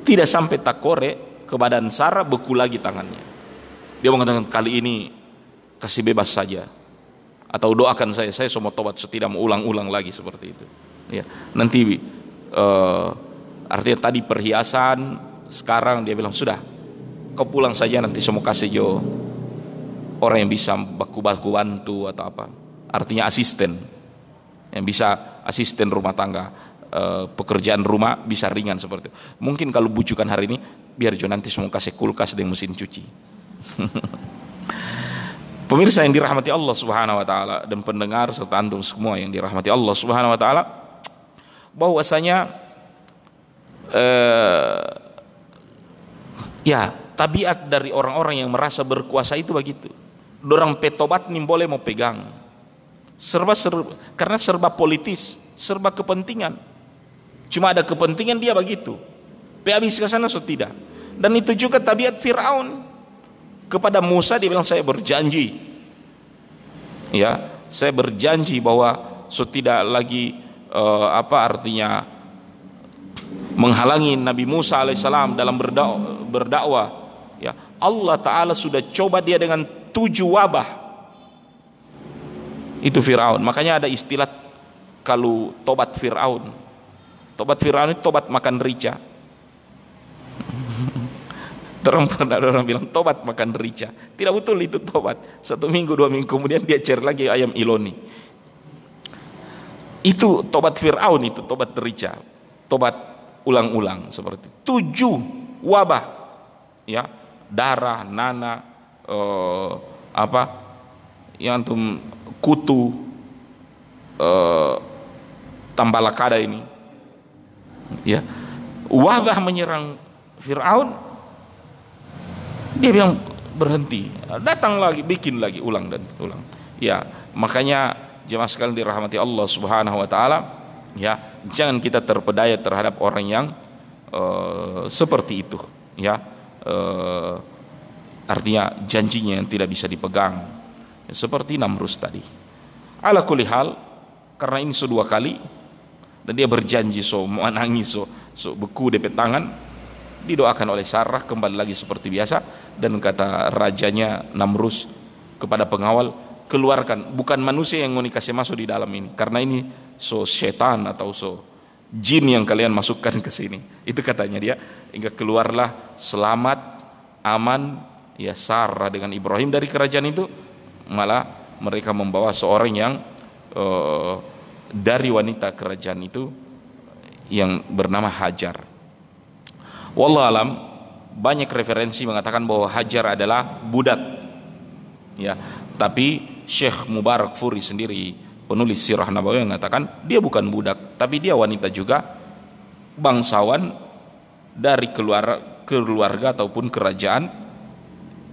Tidak sampai takore ke badan Sarah beku lagi tangannya. Dia mengatakan kali ini kasih bebas saja. Atau doakan saya, saya semua tobat setidak mau ulang-ulang lagi seperti itu. Ya, nanti uh, artinya tadi perhiasan, sekarang dia bilang sudah, kau pulang saja nanti semua kasih jo orang yang bisa baku-baku bantu atau apa artinya asisten yang bisa asisten rumah tangga e, pekerjaan rumah bisa ringan seperti itu mungkin kalau bujukan hari ini biar Jo nanti semua kasih kulkas dan mesin cuci *laughs* pemirsa yang dirahmati Allah subhanahu wa ta'ala dan pendengar serta antum semua yang dirahmati Allah subhanahu wa ta'ala bahwasanya eh, ya tabiat dari orang-orang yang merasa berkuasa itu begitu. Dorang petobat nih boleh mau pegang. Serba serba karena serba politis serba kepentingan. Cuma ada kepentingan dia begitu. Pe habis ke sana so tidak? Dan itu juga tabiat Firaun kepada Musa dia bilang saya berjanji. Ya saya berjanji bahwa so tidak lagi uh, apa artinya menghalangi Nabi Musa alaihissalam dalam berdakwah, berdakwah ya Allah taala sudah coba dia dengan tujuh wabah. Itu Fir'aun. Makanya ada istilah kalau tobat Fir'aun. Tobat Fir'aun itu tobat makan rica Terang pernah ada orang bilang tobat makan rica. Tidak betul itu tobat. Satu minggu dua minggu kemudian dia cari lagi ayam iloni. Itu tobat Fir'aun itu tobat rica. Tobat ulang-ulang seperti tujuh wabah ya darah, nana, uh, apa yang antum kutu uh, tambalakada ini ya wabah menyerang Fir'aun dia bilang berhenti. Datang lagi bikin lagi ulang dan ulang. Ya makanya jemaah sekalian dirahmati Allah Subhanahu wa taala ya jangan kita terpedaya terhadap orang yang uh, seperti itu ya. Uh, artinya janjinya yang tidak bisa dipegang. Seperti Namrus tadi. Ala kulli hal karena ini sudah dua kali dan dia berjanji so mau nangis so, so beku DP tangan didoakan oleh Sarah kembali lagi seperti biasa. Dan kata rajanya Namrus kepada pengawal keluarkan bukan manusia yang mau dikasih masuk di dalam ini karena ini so setan atau so jin yang kalian masukkan ke sini. Itu katanya dia. Hingga keluarlah selamat aman ya Sarah dengan Ibrahim dari kerajaan itu. Malah mereka membawa seorang yang uh, dari wanita kerajaan itu yang bernama Hajar. Wallah alam banyak referensi mengatakan bahwa Hajar adalah budak. Ya, tapi Syekh Mubarak Furi sendiri penulis sirah Nabawi mengatakan dia bukan budak, tapi dia wanita juga bangsawan dari keluarga, keluarga ataupun kerajaan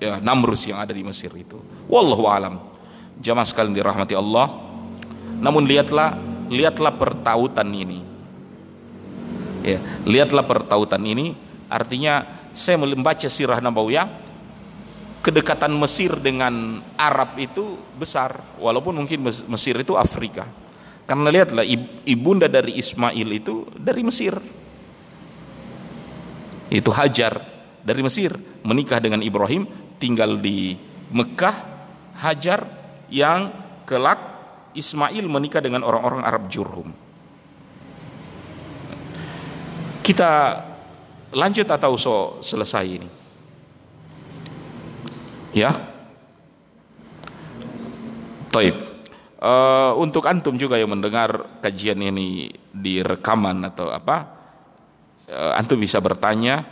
ya, Namrus yang ada di Mesir itu. Wallahu alam. Jamaah sekalian dirahmati Allah. Namun lihatlah, lihatlah pertautan ini. Ya, lihatlah pertautan ini artinya saya membaca sirah Nabawiyah kedekatan Mesir dengan Arab itu besar walaupun mungkin Mesir itu Afrika. Karena lihatlah ibunda dari Ismail itu dari Mesir. Itu Hajar dari Mesir menikah dengan Ibrahim tinggal di Mekah. Hajar yang kelak Ismail menikah dengan orang-orang Arab Jurhum. Kita lanjut atau so selesai ini? Ya. Taib. Uh, untuk antum juga yang mendengar kajian ini di rekaman atau apa uh, antum bisa bertanya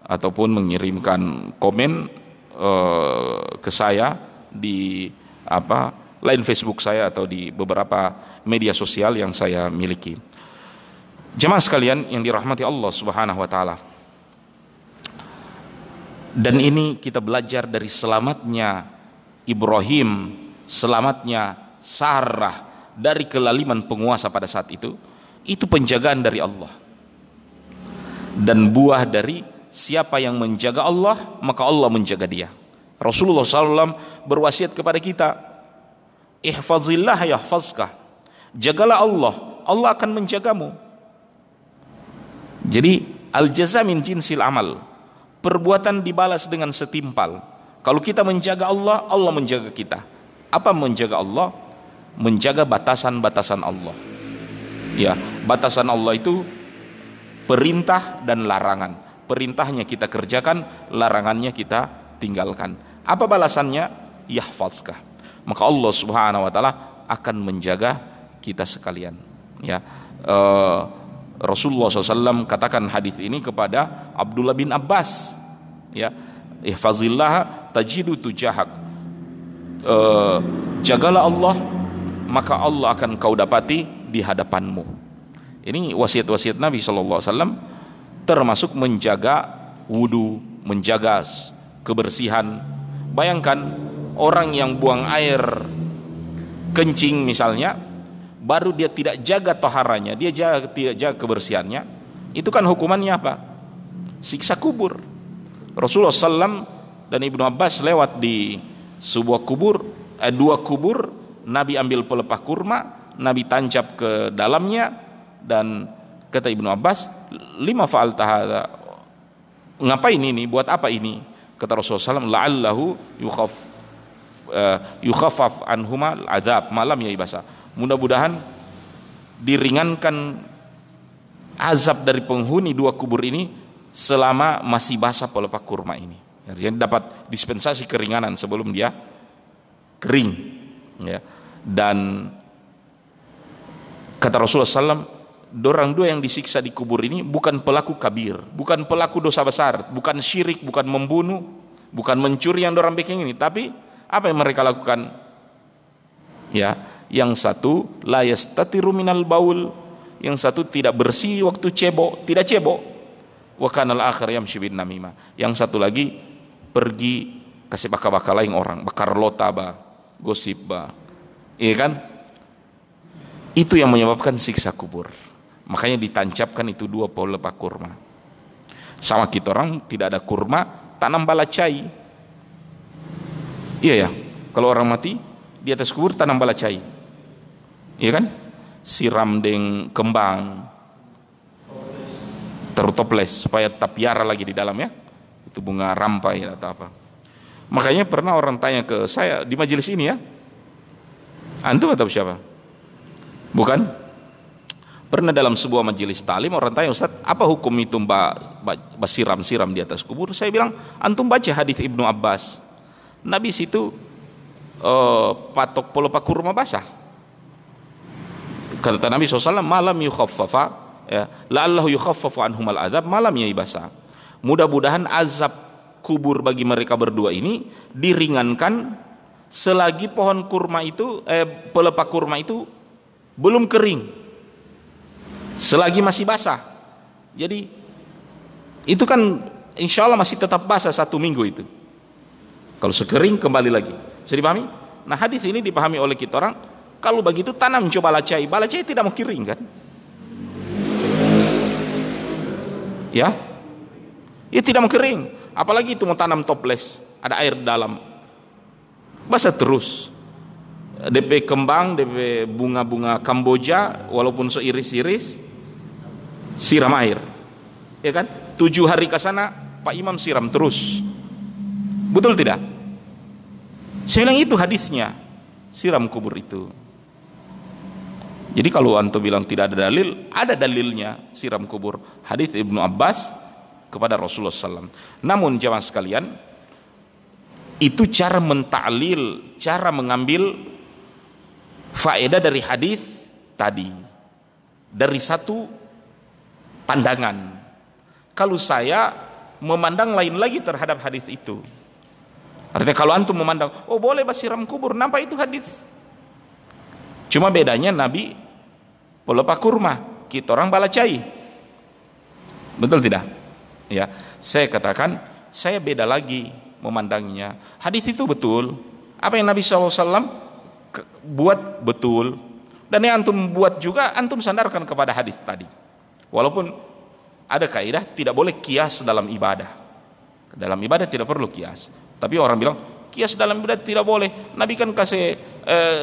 ataupun mengirimkan komen uh, ke saya di apa lain Facebook saya atau di beberapa media sosial yang saya miliki. Jemaah sekalian yang dirahmati Allah Subhanahu wa taala. Dan ini kita belajar dari selamatnya Ibrahim, selamatnya Sarah dari kelaliman penguasa pada saat itu. Itu penjagaan dari Allah dan buah dari siapa yang menjaga Allah maka Allah menjaga dia Rasulullah SAW berwasiat kepada kita ihfazillah yahfazka jagalah Allah Allah akan menjagamu jadi al jaza min jinsil amal perbuatan dibalas dengan setimpal kalau kita menjaga Allah Allah menjaga kita apa menjaga Allah menjaga batasan-batasan Allah ya batasan Allah itu perintah dan larangan. Perintahnya kita kerjakan, larangannya kita tinggalkan. Apa balasannya? Yahfazkah. Maka Allah Subhanahu wa taala akan menjaga kita sekalian. Ya. Uh, Rasulullah SAW katakan hadis ini kepada Abdullah bin Abbas. Ya. Ihfazillah tajidu tujahak. Uh, jagalah Allah maka Allah akan kau dapati di hadapanmu. Ini wasiat-wasiat Nabi Wasallam termasuk menjaga wudhu, menjaga kebersihan. Bayangkan orang yang buang air kencing misalnya, baru dia tidak jaga toharanya, dia jaga, tidak jaga kebersihannya, itu kan hukumannya apa? Siksa kubur. Rasulullah SAW dan Ibnu Abbas lewat di sebuah kubur, eh, dua kubur, Nabi ambil pelepah kurma, Nabi tancap ke dalamnya, dan kata Ibnu Abbas lima faal tahada ngapain ini? Buat apa ini? Kata Rasulullah SAW la'allahu yukhaf uh, yukhaffaf anhuma adab malam ya ibasa mudah-mudahan diringankan azab dari penghuni dua kubur ini selama masih basah pelepah kurma ini. Jadi dapat dispensasi keringanan sebelum dia kering ya. Dan kata Rasulullah SAW dorang dua yang disiksa di kubur ini bukan pelaku kabir, bukan pelaku dosa besar, bukan syirik, bukan membunuh, bukan mencuri yang dorang bikin ini, tapi apa yang mereka lakukan? Ya, yang satu la yastatiru minal baul, yang satu tidak bersih waktu cebok, tidak cebok. Wa kanal akhir yamshi bin namimah. Yang satu lagi pergi kasih bakal-bakal lain orang, bakar lota ba, gosip ba. Iya kan? Itu yang menyebabkan siksa kubur. Makanya ditancapkan itu dua pelepah kurma. Sama kita orang tidak ada kurma, tanam balacai. Iya ya, kalau orang mati di atas kubur tanam balacai. Iya kan? Siram dengan kembang. Terutoples supaya tapiara lagi di dalam ya. Itu bunga rampai atau apa. Makanya pernah orang tanya ke saya di majelis ini ya. Antum atau siapa? Bukan? Pernah dalam sebuah majelis talim orang tanya Ustaz, apa hukum itu mbak, mbak siram-siram di atas kubur? Saya bilang, antum baca hadis Ibnu Abbas. Nabi situ uh, patok pelupa kurma basah. Kata Nabi SAW, malam yukhaffafa, ya, la'allahu yukhaffafu anhumal azab, malam ya basah. Mudah-mudahan azab kubur bagi mereka berdua ini diringankan selagi pohon kurma itu, eh, pelepah kurma itu belum kering selagi masih basah. Jadi itu kan insya Allah masih tetap basah satu minggu itu. Kalau sekering kembali lagi. Bisa dipahami? Nah hadis ini dipahami oleh kita orang. Kalau begitu tanam coba balacai. Balacai tidak mau kering kan? Ya? Ya tidak mau kering. Apalagi itu mau tanam toples. Ada air dalam. Basah terus. DP kembang, DP bunga-bunga Kamboja, walaupun seiris-iris, siram air ya kan tujuh hari ke sana Pak Imam siram terus betul tidak saya itu hadisnya siram kubur itu jadi kalau antum bilang tidak ada dalil ada dalilnya siram kubur hadis Ibnu Abbas kepada Rasulullah SAW namun jamaah sekalian itu cara mentaklil cara mengambil faedah dari hadis tadi dari satu pandangan. Kalau saya memandang lain lagi terhadap hadis itu. Artinya kalau antum memandang, oh boleh basiram kubur, nampak itu hadis. Cuma bedanya Nabi pelupa kurma, kita orang balacai. Betul tidak? Ya, saya katakan saya beda lagi memandangnya. Hadis itu betul. Apa yang Nabi SAW buat betul. Dan yang antum buat juga antum sandarkan kepada hadis tadi. Walaupun ada kaidah tidak boleh kias dalam ibadah. Dalam ibadah tidak perlu kias. Tapi orang bilang kias dalam ibadah tidak boleh. Nabi kan kasih eh,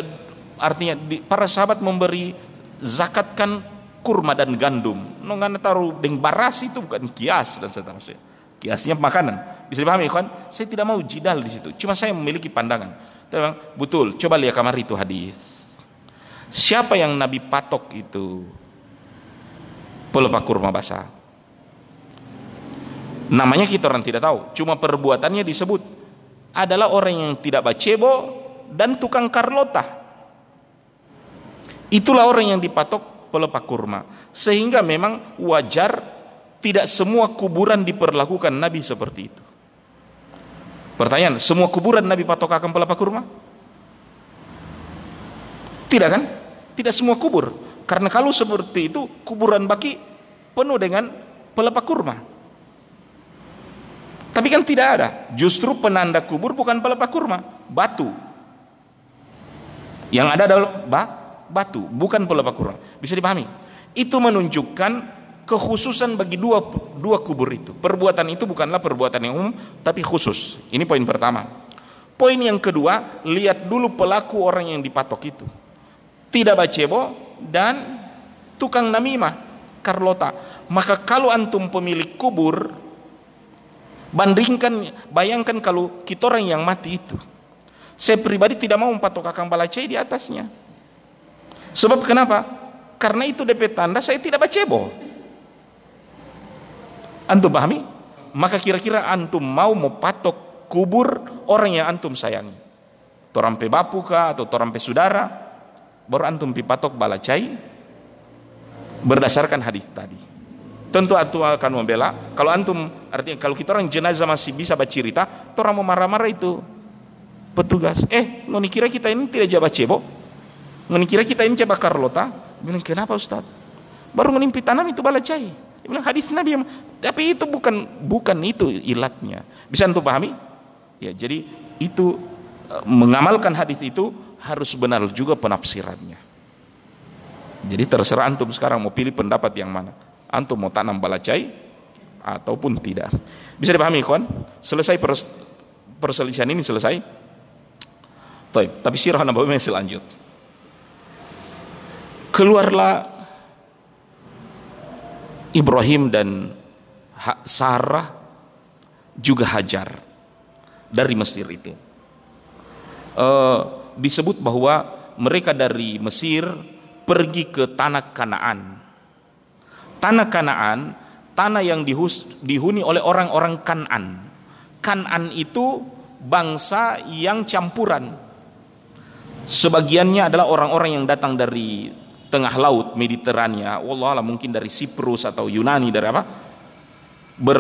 artinya para sahabat memberi zakat kan kurma dan gandum. Nongan taruh deng baras itu bukan kias dan seterusnya. Kiasnya makanan. Bisa dipahami kan? Saya tidak mau jidal di situ. Cuma saya memiliki pandangan. Betul. Coba lihat kamar itu hadis. Siapa yang Nabi patok itu? pelepah kurma basah. Namanya kita orang tidak tahu, cuma perbuatannya disebut adalah orang yang tidak bacebo dan tukang karlota. Itulah orang yang dipatok pelepah kurma. Sehingga memang wajar tidak semua kuburan diperlakukan Nabi seperti itu. Pertanyaan, semua kuburan Nabi patok akan pelepah kurma? Tidak kan? Tidak semua kubur. Karena kalau seperti itu kuburan baki penuh dengan pelepah kurma. Tapi kan tidak ada. Justru penanda kubur bukan pelepah kurma, batu. Yang ada adalah ba, batu, bukan pelepah kurma. Bisa dipahami? Itu menunjukkan kekhususan bagi dua dua kubur itu. Perbuatan itu bukanlah perbuatan yang umum, tapi khusus. Ini poin pertama. Poin yang kedua, lihat dulu pelaku orang yang dipatok itu. Tidak bacebo, dan tukang namimah Carlota. Maka kalau antum pemilik kubur bandingkan bayangkan kalau kita orang yang mati itu. Saya pribadi tidak mau patok akang balacai di atasnya. Sebab kenapa? Karena itu DP tanda saya tidak bacebo. Antum pahami? Maka kira-kira antum mau patok kubur orang yang antum sayangi. Torampe bapu kah atau torampe saudara baru antum pipatok balacai berdasarkan hadis tadi. Tentu antum akan membela. Kalau antum artinya kalau kita orang jenazah masih bisa bercerita, orang mau marah-marah itu petugas. Eh, noni kira kita ini tidak jabat cebo. Noni kira kita ini coba Carlota. Bilang kenapa Ustaz? Baru menimpi tanam itu balacai. Dia bilang hadis Nabi tapi itu bukan bukan itu ilatnya. Bisa antum pahami? Ya, jadi itu eh, mengamalkan hadis itu harus benar juga penafsirannya. Jadi terserah antum sekarang mau pilih pendapat yang mana. Antum mau tanam balacai ataupun tidak. Bisa dipahami kawan? Selesai pers perselisihan ini selesai. Taib. Tapi sirah Nabawi masih lanjut. Keluarlah Ibrahim dan Sarah juga Hajar dari Mesir itu. Uh, disebut bahwa mereka dari Mesir pergi ke tanah Kanaan. tanah Kanaan tanah yang dihus, dihuni oleh orang-orang Kanan. Kanan itu bangsa yang campuran. Sebagiannya adalah orang-orang yang datang dari tengah laut Mediterania, wallah mungkin dari Siprus atau Yunani dari apa? Ber,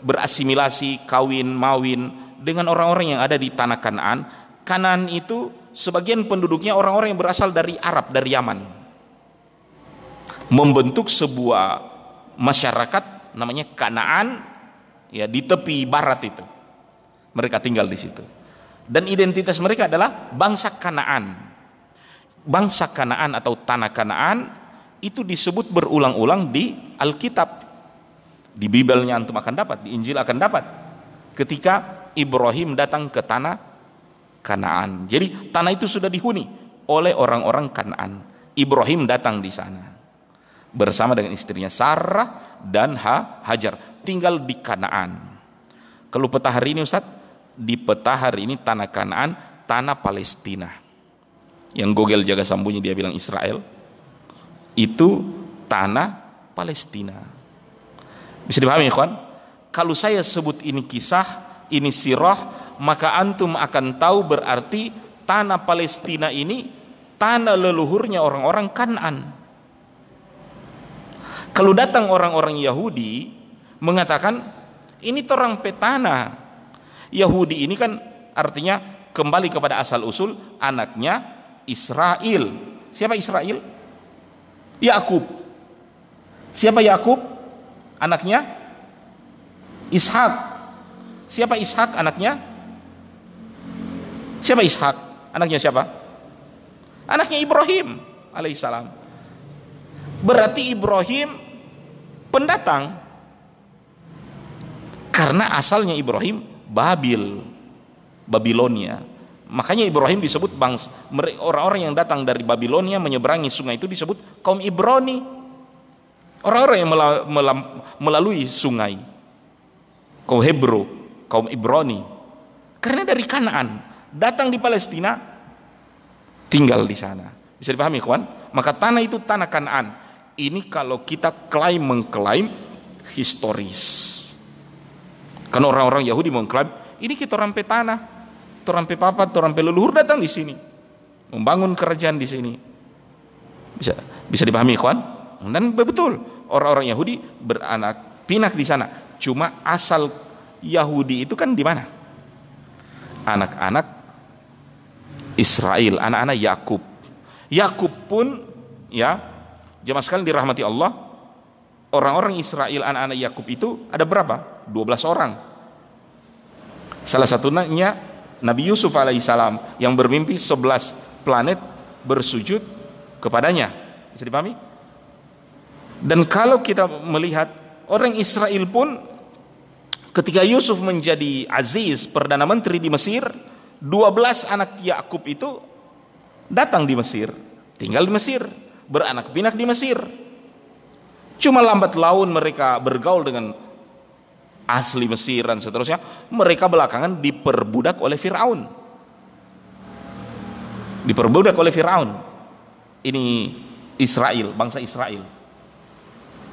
berasimilasi, kawin, mawin dengan orang-orang yang ada di tanah Kanaan. Kanan itu sebagian penduduknya orang-orang yang berasal dari Arab, dari Yaman. Membentuk sebuah masyarakat namanya Kanaan ya di tepi barat itu. Mereka tinggal di situ. Dan identitas mereka adalah bangsa Kanaan. Bangsa Kanaan atau tanah Kanaan itu disebut berulang-ulang di Alkitab. Di Bibelnya antum akan dapat, di Injil akan dapat. Ketika Ibrahim datang ke tanah Kanaan. Jadi tanah itu sudah dihuni oleh orang-orang Kanaan. Ibrahim datang di sana bersama dengan istrinya Sarah dan ha Hajar tinggal di Kanaan. Kalau peta hari ini Ustaz, di peta hari ini tanah Kanaan, tanah Palestina. Yang Google jaga sambunyi dia bilang Israel. Itu tanah Palestina. Bisa dipahami kawan? Kalau saya sebut ini kisah, ini sirah, maka antum akan tahu berarti tanah Palestina ini tanah leluhurnya orang-orang Kanan. Kalau datang orang-orang Yahudi mengatakan ini torang petana. Yahudi ini kan artinya kembali kepada asal usul anaknya Israel. Siapa Israel? Yakub. Siapa Yakub? Anaknya Ishak. Siapa Ishak anaknya? Siapa Ishak? Anaknya siapa? Anaknya Ibrahim alaihissalam. Berarti Ibrahim pendatang karena asalnya Ibrahim Babil Babilonia makanya Ibrahim disebut bangsa orang-orang yang datang dari Babilonia menyeberangi sungai itu disebut kaum Ibrani orang-orang yang melalui sungai kaum Hebro kaum Ibrani karena dari Kanaan datang di Palestina tinggal di sana. Bisa dipahami kawan? Maka tanah itu tanah Kanaan. Ini kalau kita klaim mengklaim historis. Karena orang-orang Yahudi mengklaim ini kita rampe tanah, rampe papat, rampe leluhur datang di sini, membangun kerajaan di sini. Bisa bisa dipahami kawan? Dan betul orang-orang Yahudi beranak pinak di sana. Cuma asal Yahudi itu kan di mana? Anak-anak Israel, anak-anak Yakub. Yakub pun ya Jemaah sekalian dirahmati Allah, orang-orang Israel anak-anak Yakub itu ada berapa? 12 orang. Salah satunya Nabi Yusuf alaihissalam yang bermimpi 11 planet bersujud kepadanya. Bisa dipahami? Dan kalau kita melihat orang Israel pun ketika Yusuf menjadi aziz perdana menteri di Mesir, 12 anak Yakub itu datang di Mesir, tinggal di Mesir beranak pinak di Mesir. Cuma lambat laun mereka bergaul dengan asli Mesir dan seterusnya. Mereka belakangan diperbudak oleh Fir'aun. Diperbudak oleh Fir'aun. Ini Israel, bangsa Israel.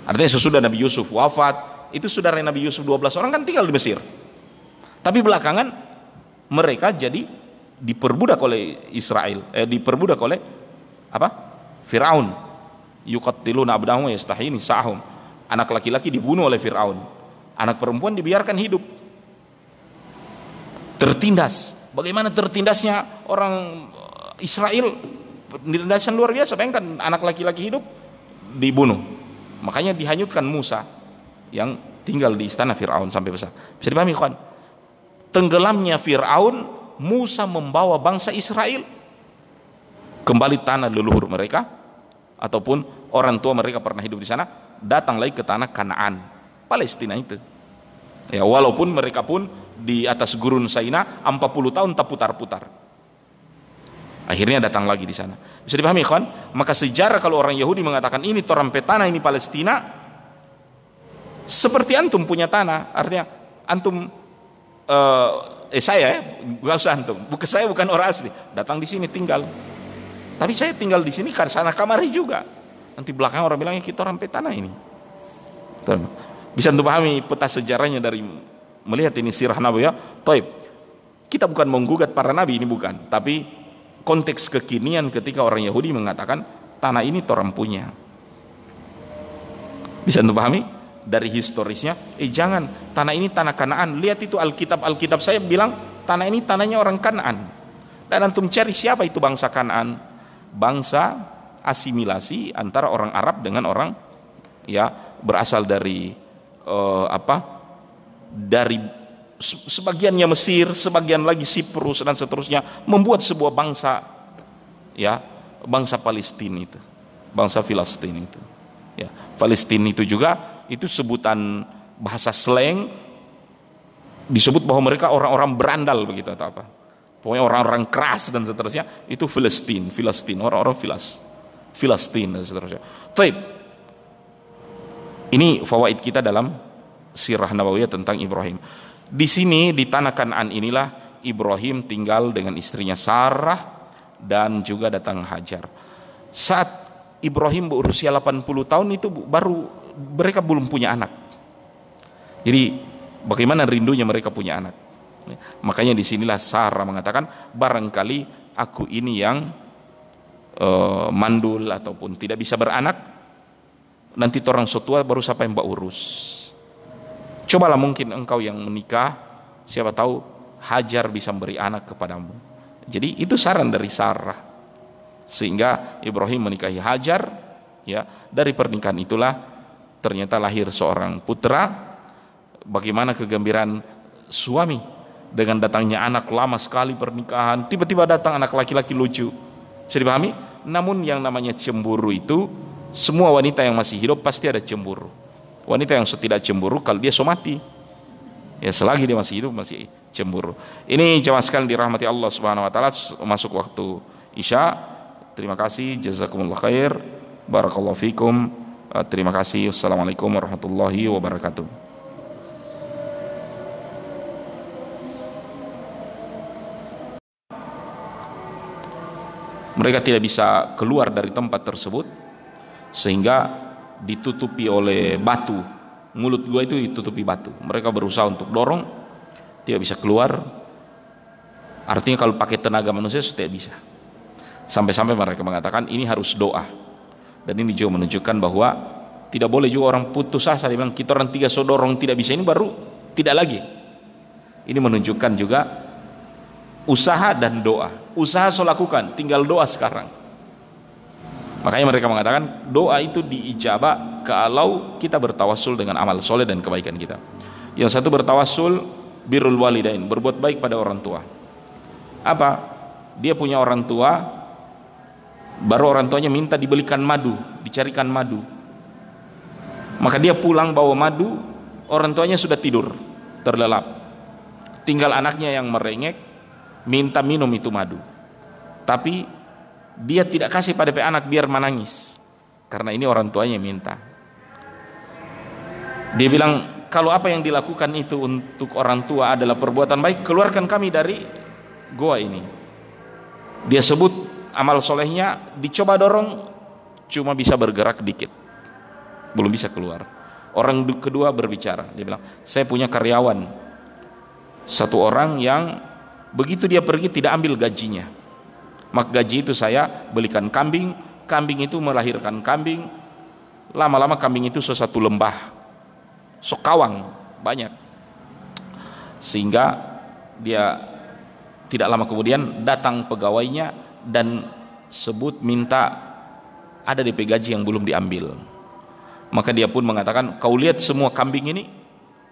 Artinya sesudah Nabi Yusuf wafat, itu saudara Nabi Yusuf 12 orang kan tinggal di Mesir. Tapi belakangan mereka jadi diperbudak oleh Israel, eh, diperbudak oleh apa? Firaun yuqattiluna abnahum yastahini sahum anak laki-laki dibunuh oleh Firaun anak perempuan dibiarkan hidup. Tertindas. Bagaimana tertindasnya orang Israel? Penindasan luar biasa. Bayangkan anak laki-laki hidup dibunuh. Makanya dihanyutkan Musa yang tinggal di istana Firaun sampai besar. Bisa dipahami kawan tenggelamnya Firaun Musa membawa bangsa Israel. Kembali tanah leluhur mereka ataupun orang tua mereka pernah hidup di sana datang lagi ke tanah Kanaan Palestina itu. Ya walaupun mereka pun di atas gurun Saina 40 tahun tak putar-putar akhirnya datang lagi di sana. Bisa dipahami kawan maka sejarah kalau orang Yahudi mengatakan ini torampe tanah ini Palestina seperti antum punya tanah artinya antum uh, eh saya ya gak usah antum. Bukan saya bukan orang asli. Datang di sini tinggal. Tapi saya tinggal di sini karena sana kamari juga. Nanti belakang orang bilangnya kita orang petana ini. Bisa untuk pahami peta sejarahnya dari melihat ini sirah Nabi ya. Taib. Kita bukan menggugat para nabi ini bukan, tapi konteks kekinian ketika orang Yahudi mengatakan tanah ini orang punya. Bisa untuk pahami? Dari historisnya, eh jangan tanah ini tanah Kanaan. Lihat itu Alkitab Alkitab saya bilang tanah ini tanahnya orang Kanaan. Dan antum cari siapa itu bangsa Kanaan? Bangsa asimilasi antara orang Arab dengan orang ya berasal dari uh, apa dari sebagiannya Mesir, sebagian lagi Siprus dan seterusnya membuat sebuah bangsa ya, bangsa Palestina itu. Bangsa Filistin itu. Ya, Palestina itu juga itu sebutan bahasa slang disebut bahwa mereka orang-orang berandal begitu atau apa. Pokoknya orang-orang keras dan seterusnya itu Filistin, Filistin, orang-orang Filas. Filistin dan seterusnya. Taib. Ini fawaid kita dalam sirah Nabawiyah tentang Ibrahim. Di sini di tanah Kanaan inilah Ibrahim tinggal dengan istrinya Sarah dan juga datang Hajar. Saat Ibrahim berusia 80 tahun itu baru mereka belum punya anak. Jadi bagaimana rindunya mereka punya anak. Makanya di sinilah Sarah mengatakan barangkali aku ini yang uh, mandul ataupun tidak bisa beranak nanti orang sotua baru siapa yang mbak urus Cobalah mungkin engkau yang menikah, siapa tahu Hajar bisa memberi anak kepadamu. Jadi itu saran dari Sarah. Sehingga Ibrahim menikahi Hajar, ya dari pernikahan itulah ternyata lahir seorang putra. Bagaimana kegembiraan suami dengan datangnya anak lama sekali pernikahan, tiba-tiba datang anak laki-laki lucu. Bisa dipahami? Namun yang namanya cemburu itu semua wanita yang masih hidup pasti ada cemburu. Wanita yang tidak cemburu kalau dia somati ya selagi dia masih hidup masih cemburu. Ini jemaah sekalian dirahmati Allah Subhanahu wa taala masuk waktu Isya. Terima kasih jazakumullah khair barakallahu fikum. Uh, terima kasih wassalamualaikum warahmatullahi wabarakatuh. Mereka tidak bisa keluar dari tempat tersebut sehingga ditutupi oleh batu. Mulut gua itu ditutupi batu. Mereka berusaha untuk dorong tidak bisa keluar. Artinya kalau pakai tenaga manusia tidak bisa. Sampai-sampai mereka mengatakan ini harus doa. Dan ini juga menunjukkan bahwa tidak boleh juga orang putus asa. Dia bilang kita orang tiga so dorong tidak bisa. Ini baru tidak lagi. Ini menunjukkan juga usaha dan doa. Usaha so lakukan tinggal doa sekarang Makanya mereka mengatakan doa itu diijabah kalau kita bertawasul dengan amal soleh dan kebaikan kita. Yang satu bertawasul birrul walidain, berbuat baik pada orang tua. Apa? Dia punya orang tua, baru orang tuanya minta dibelikan madu, dicarikan madu. Maka dia pulang bawa madu, orang tuanya sudah tidur, terlelap. Tinggal anaknya yang merengek, minta minum itu madu. Tapi dia tidak kasih pada anak biar menangis. Karena ini orang tuanya minta. Dia bilang kalau apa yang dilakukan itu untuk orang tua adalah perbuatan baik keluarkan kami dari goa ini. Dia sebut amal solehnya dicoba dorong cuma bisa bergerak dikit. Belum bisa keluar. Orang kedua berbicara. Dia bilang saya punya karyawan. Satu orang yang begitu dia pergi tidak ambil gajinya maka gaji itu saya belikan kambing. Kambing itu melahirkan kambing. Lama-lama kambing itu sesuatu lembah. Sokawang banyak. Sehingga dia tidak lama kemudian datang pegawainya dan sebut minta ada DP gaji yang belum diambil. Maka dia pun mengatakan kau lihat semua kambing ini?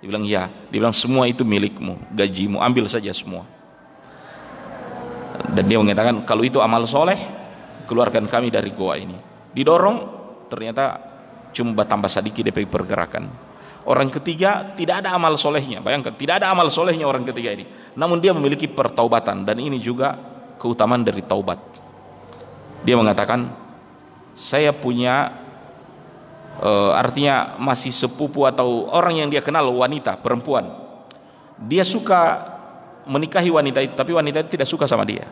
Dia bilang ya dia bilang semua itu milikmu gajimu. Ambil saja semua dan dia mengatakan kalau itu amal soleh keluarkan kami dari goa ini. Didorong ternyata cuma tambah sedikit dari pergerakan. Orang ketiga tidak ada amal solehnya. Bayangkan tidak ada amal solehnya orang ketiga ini. Namun dia memiliki pertaubatan dan ini juga keutamaan dari taubat. Dia mengatakan saya punya uh, artinya masih sepupu atau orang yang dia kenal wanita perempuan. Dia suka menikahi wanita itu tapi wanita itu tidak suka sama dia.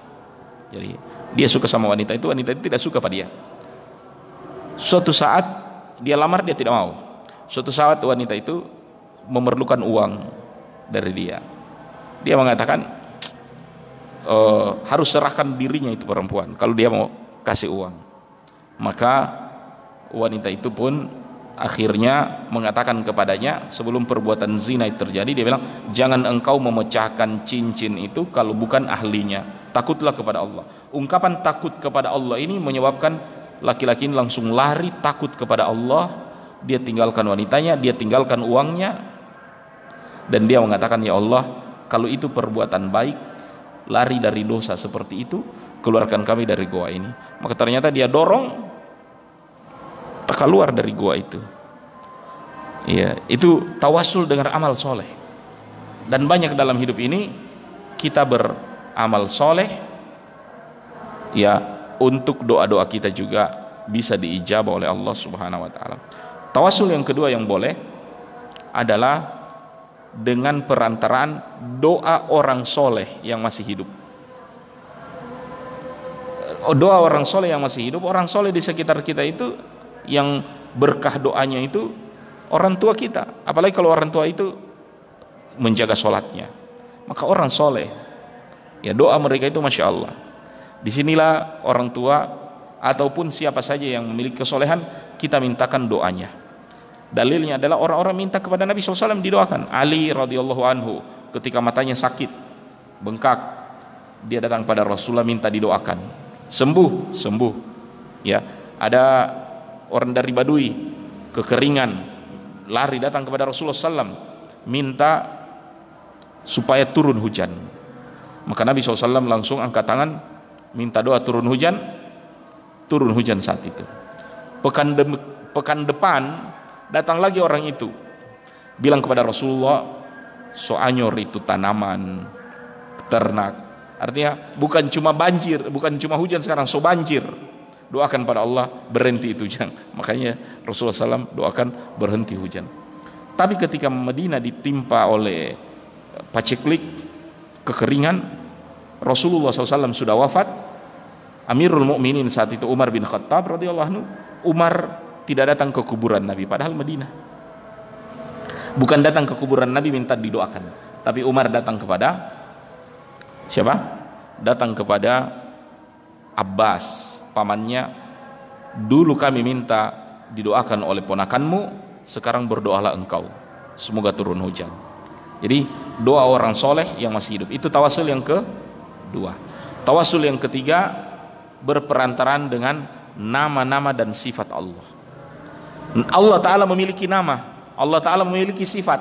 Jadi dia suka sama wanita itu wanita itu tidak suka pada dia. Suatu saat dia lamar dia tidak mau. Suatu saat wanita itu memerlukan uang dari dia. Dia mengatakan e, harus serahkan dirinya itu perempuan kalau dia mau kasih uang. Maka wanita itu pun akhirnya mengatakan kepadanya sebelum perbuatan zina itu terjadi dia bilang jangan engkau memecahkan cincin itu kalau bukan ahlinya. Takutlah kepada Allah. Ungkapan takut kepada Allah ini menyebabkan laki-laki ini langsung lari takut kepada Allah. Dia tinggalkan wanitanya dia tinggalkan uangnya. Dan dia mengatakan ya Allah kalau itu perbuatan baik lari dari dosa seperti itu keluarkan kami dari goa ini. Maka ternyata dia dorong tak keluar dari gua itu ya itu tawasul dengan amal soleh dan banyak dalam hidup ini kita beramal soleh ya untuk doa-doa kita juga bisa diijabah oleh Allah Subhanahu wa taala. Tawasul yang kedua yang boleh adalah dengan perantaraan doa orang soleh yang masih hidup. Doa orang soleh yang masih hidup, orang soleh di sekitar kita itu yang berkah doanya itu orang tua kita. Apalagi kalau orang tua itu menjaga sholatnya. Maka orang soleh ya doa mereka itu masya Allah. Di sinilah orang tua ataupun siapa saja yang memiliki kesolehan kita mintakan doanya. Dalilnya adalah orang-orang minta kepada Nabi SAW didoakan. Ali radhiyallahu anhu ketika matanya sakit bengkak dia datang pada Rasulullah minta didoakan. Sembuh sembuh. Ya ada orang dari Badui kekeringan lari datang kepada Rasulullah SAW minta supaya turun hujan. Maka Nabi SAW langsung angkat tangan minta doa turun hujan turun hujan saat itu. Pekan, de pekan depan datang lagi orang itu bilang kepada Rasulullah soanyor itu tanaman ternak. Artinya bukan cuma banjir bukan cuma hujan sekarang so banjir doakan pada Allah berhenti itu hujan. Makanya Rasulullah SAW doakan berhenti hujan. Tapi ketika Madinah ditimpa oleh paceklik kekeringan Rasulullah SAW sudah wafat. Amirul Mukminin saat itu Umar bin Khattab radhiyallahu anhu Umar tidak datang ke kuburan Nabi padahal Madinah. Bukan datang ke kuburan Nabi minta didoakan. Tapi Umar datang kepada siapa? Datang kepada Abbas pamannya dulu kami minta didoakan oleh ponakanmu sekarang berdoalah engkau. Semoga turun hujan. Jadi doa orang soleh yang masih hidup. Itu tawasul yang kedua. Tawasul yang ketiga berperantaran dengan nama-nama dan sifat Allah. Allah Ta'ala memiliki nama. Allah Ta'ala memiliki sifat.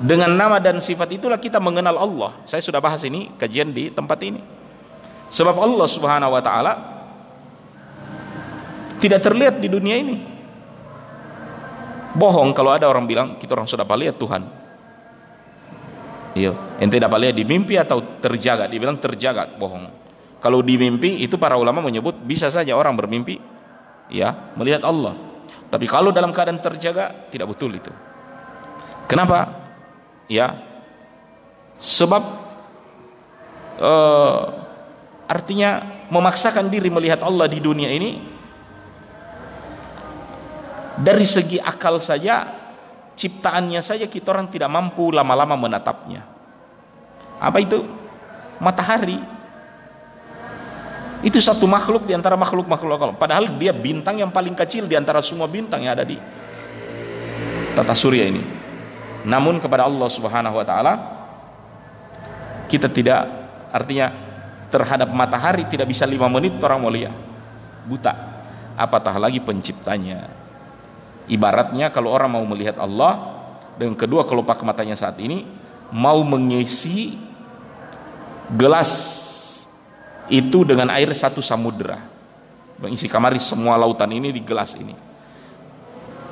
Dengan nama dan sifat itulah kita mengenal Allah. Saya sudah bahas ini kajian di tempat ini Sebab Allah Subhanahu wa taala tidak terlihat di dunia ini. Bohong kalau ada orang bilang kita orang sudah lihat Tuhan. Iya, ente dapat lihat di mimpi atau terjaga? Dibilang terjaga, bohong. Kalau di mimpi itu para ulama menyebut bisa saja orang bermimpi ya melihat Allah. Tapi kalau dalam keadaan terjaga tidak betul itu. Kenapa? Ya. Sebab uh, artinya memaksakan diri melihat Allah di dunia ini dari segi akal saja ciptaannya saja kita orang tidak mampu lama-lama menatapnya. Apa itu? Matahari. Itu satu makhluk di antara makhluk-makhluk Allah. Padahal dia bintang yang paling kecil di antara semua bintang yang ada di tata surya ini. Namun kepada Allah Subhanahu wa taala kita tidak artinya terhadap matahari tidak bisa lima menit orang mulia buta. Apatah lagi penciptanya? Ibaratnya kalau orang mau melihat Allah dengan kedua kelopak matanya saat ini mau mengisi gelas itu dengan air satu samudera mengisi kamari semua lautan ini di gelas ini.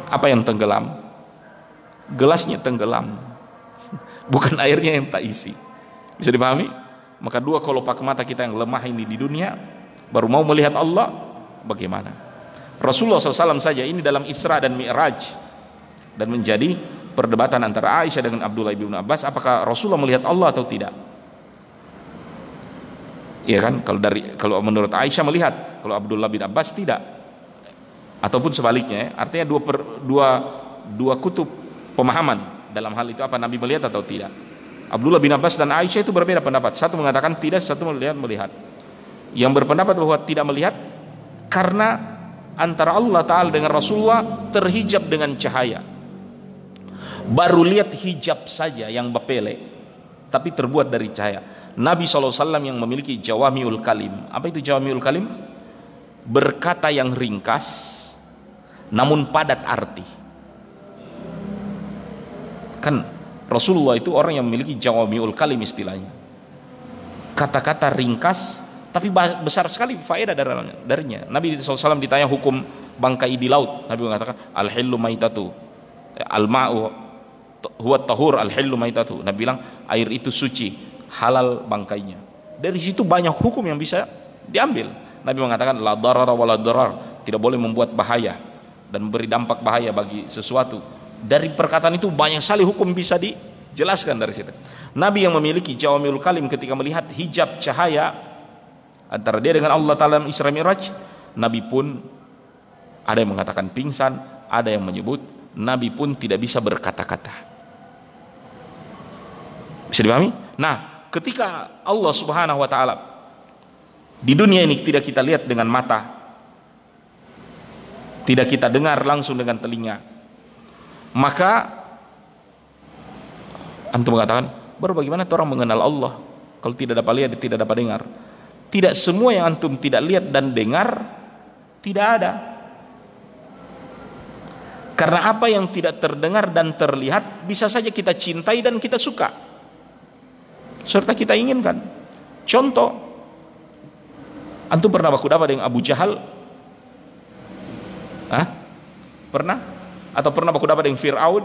Apa yang tenggelam? Gelasnya tenggelam. *laughs* Bukan airnya yang tak isi. Bisa dipahami maka dua kelopak mata kita yang lemah ini di dunia baru mau melihat Allah bagaimana? Rasulullah SAW saja ini dalam Isra dan Mi'raj. Dan menjadi perdebatan antara Aisyah dengan Abdullah bin Abbas apakah Rasulullah melihat Allah atau tidak? Iya kan? Kalau dari kalau menurut Aisyah melihat kalau Abdullah bin Abbas tidak. Ataupun sebaliknya artinya dua per, dua dua kutub pemahaman dalam hal itu apa Nabi melihat atau tidak. Abdullah bin Abbas dan Aisyah itu berbeda pendapat. Satu mengatakan tidak, satu melihat melihat. Yang berpendapat bahwa tidak melihat karena antara Allah Ta'ala dengan Rasulullah terhijab dengan cahaya. Baru lihat hijab saja yang bepele, tapi terbuat dari cahaya. Nabi SAW yang memiliki jawamiul kalim. Apa itu jawamiul kalim? Berkata yang ringkas, namun padat arti. Kan Rasulullah itu orang yang memiliki jawamiul kalim istilahnya. Kata-kata ringkas tapi besar sekali faedah darinya. Nabi SAW ditanya hukum bangkai di laut. Nabi mengatakan al-hillu maitatu. Al-ma'u huwa tahur al-hillu maitatu. Nabi bilang air itu suci, halal bangkainya. Dari situ banyak hukum yang bisa diambil. Nabi mengatakan la darara wa la darar, tidak boleh membuat bahaya dan memberi dampak bahaya bagi sesuatu. Dari perkataan itu banyak sekali hukum bisa dijelaskan dari situ. Nabi yang memiliki jawamiul kalim ketika melihat hijab cahaya antara dia dengan Allah Ta'ala Isra Miraj Nabi pun ada yang mengatakan pingsan ada yang menyebut Nabi pun tidak bisa berkata-kata bisa dipahami? nah ketika Allah Subhanahu Wa Ta'ala di dunia ini tidak kita lihat dengan mata tidak kita dengar langsung dengan telinga maka antum mengatakan baru bagaimana orang mengenal Allah kalau tidak dapat lihat tidak dapat dengar tidak semua yang antum tidak lihat dan dengar tidak ada. Karena apa yang tidak terdengar dan terlihat bisa saja kita cintai dan kita suka. Serta kita inginkan. Contoh, antum pernah baku dapat dengan Abu Jahal? Hah? Pernah? Atau pernah dapat dengan Fir'aun?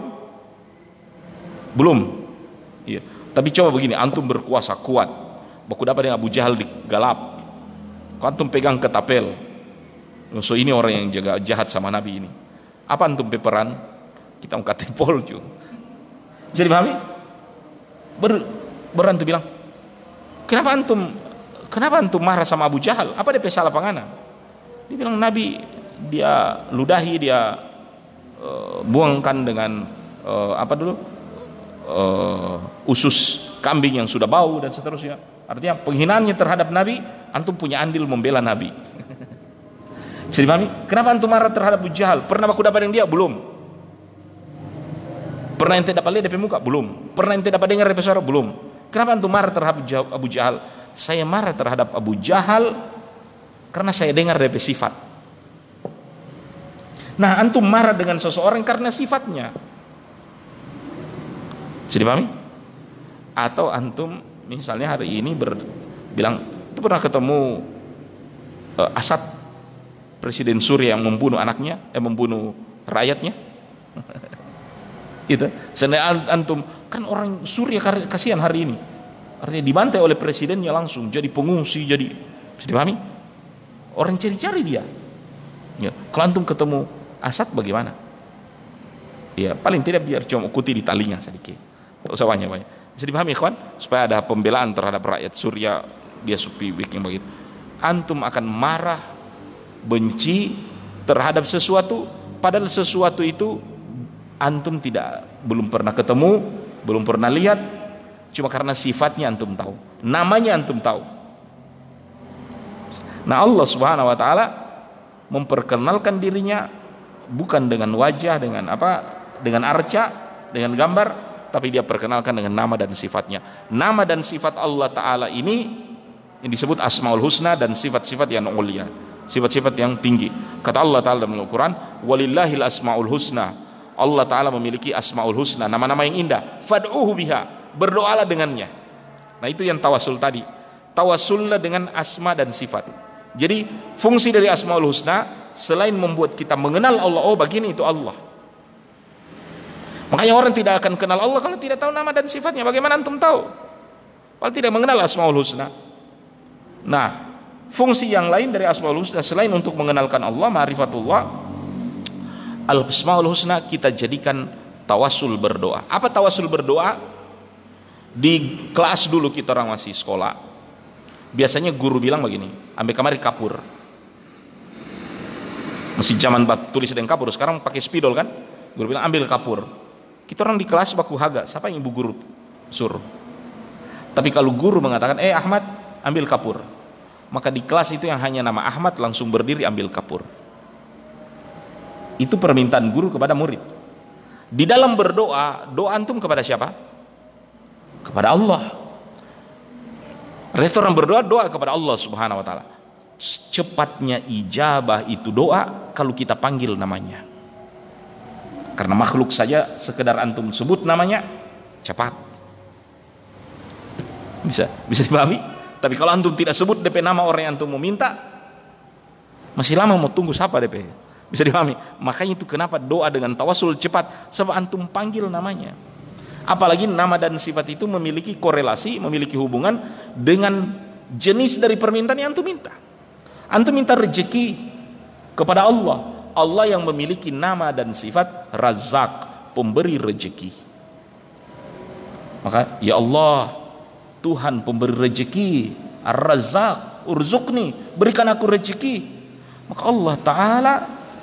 Belum. Iya. Tapi coba begini, antum berkuasa kuat, dapat dengan Abu Jahal di galap. Kau antum pegang ketapel. So ini orang yang jaga jahat sama Nabi ini. Apa antum peperan? Kita angkat *laughs* polju. Jadi pahami? Ber, berantu bilang, kenapa antum kenapa antum marah sama Abu Jahal? Apa dia salah pangana? Dia bilang Nabi dia ludahi dia uh, buangkan dengan uh, apa dulu uh, usus kambing yang sudah bau dan seterusnya Artinya penghinaannya terhadap Nabi, antum punya andil membela Nabi. *laughs* Bisa dipahami? Kenapa antum marah terhadap Abu Jahal? Pernah aku dapat yang dia? Belum. Pernah ente dapat lihat dari muka? Belum. Pernah ente dapat dengar dari suara? Belum. Kenapa antum marah terhadap Abu Jahal? Saya marah terhadap Abu Jahal karena saya dengar dari sifat. Nah, antum marah dengan seseorang karena sifatnya. Bisa dipahami? Atau antum misalnya hari ini ber, bilang itu pernah ketemu uh, Asad presiden Suriah yang membunuh anaknya yang membunuh rakyatnya? *laughs* Itu seandainya antum kan orang Suriah kasihan hari ini. Artinya dibantai oleh presidennya langsung jadi pengungsi jadi bisa dipahami? Orang cari-cari dia. Ya kalau antum ketemu Asad bagaimana ya paling tidak biar cuma ikuti di talinya sedikit tak usah banyak banyak bisa dipahami kawan? Supaya ada pembelaan terhadap rakyat Surya dia supi bikin begitu. Antum akan marah, benci terhadap sesuatu padahal sesuatu itu antum tidak belum pernah ketemu, belum pernah lihat, cuma karena sifatnya antum tahu. Namanya antum tahu. Nah, Allah Subhanahu wa taala memperkenalkan dirinya bukan dengan wajah, dengan apa? Dengan arca, dengan gambar, tapi dia perkenalkan dengan nama dan sifatnya. Nama dan sifat Allah Ta'ala ini yang disebut Asmaul Husna dan sifat-sifat yang mulia. Sifat-sifat yang tinggi. Kata Allah Ta'ala dalam Al-Quran, Walillahil Asmaul Husna. Allah Ta'ala memiliki Asmaul Husna, nama-nama yang indah. Fad'uhu biha. Berdoalah dengannya. Nah itu yang tawasul tadi. Tawasullah dengan asma dan sifat. Jadi fungsi dari Asmaul Husna selain membuat kita mengenal Allah, oh begini itu Allah Makanya orang tidak akan kenal Allah kalau tidak tahu nama dan sifatnya. Bagaimana antum tahu? Kalau tidak mengenal Asmaul Husna. Nah, fungsi yang lain dari Asmaul Husna selain untuk mengenalkan Allah, ma'rifatullah, Al-Asmaul Husna kita jadikan tawasul berdoa. Apa tawasul berdoa? Di kelas dulu kita orang masih sekolah. Biasanya guru bilang begini, ambil kamar kapur. Masih zaman tulis dan kapur, sekarang pakai spidol kan? Guru bilang ambil kapur. Kita orang di kelas baku haga, siapa yang ibu guru suruh? Tapi kalau guru mengatakan, eh Ahmad ambil kapur. Maka di kelas itu yang hanya nama Ahmad langsung berdiri ambil kapur. Itu permintaan guru kepada murid. Di dalam berdoa, doa antum kepada siapa? Kepada Allah. Restoran berdoa, doa kepada Allah subhanahu wa ta'ala. Cepatnya ijabah itu doa kalau kita panggil namanya. Karena makhluk saja sekedar antum sebut namanya cepat. Bisa bisa dipahami? Tapi kalau antum tidak sebut DP nama orang yang antum mau minta, masih lama mau tunggu siapa DP. Bisa dipahami? Makanya itu kenapa doa dengan tawasul cepat sebab antum panggil namanya. Apalagi nama dan sifat itu memiliki korelasi, memiliki hubungan dengan jenis dari permintaan yang antum minta. Antum minta rezeki kepada Allah. Allah yang memiliki nama dan sifat Razak, pemberi rezeki. Maka ya Allah, Tuhan pemberi rezeki, Ar-Razzaq, urzukni, berikan aku rezeki. Maka Allah Ta'ala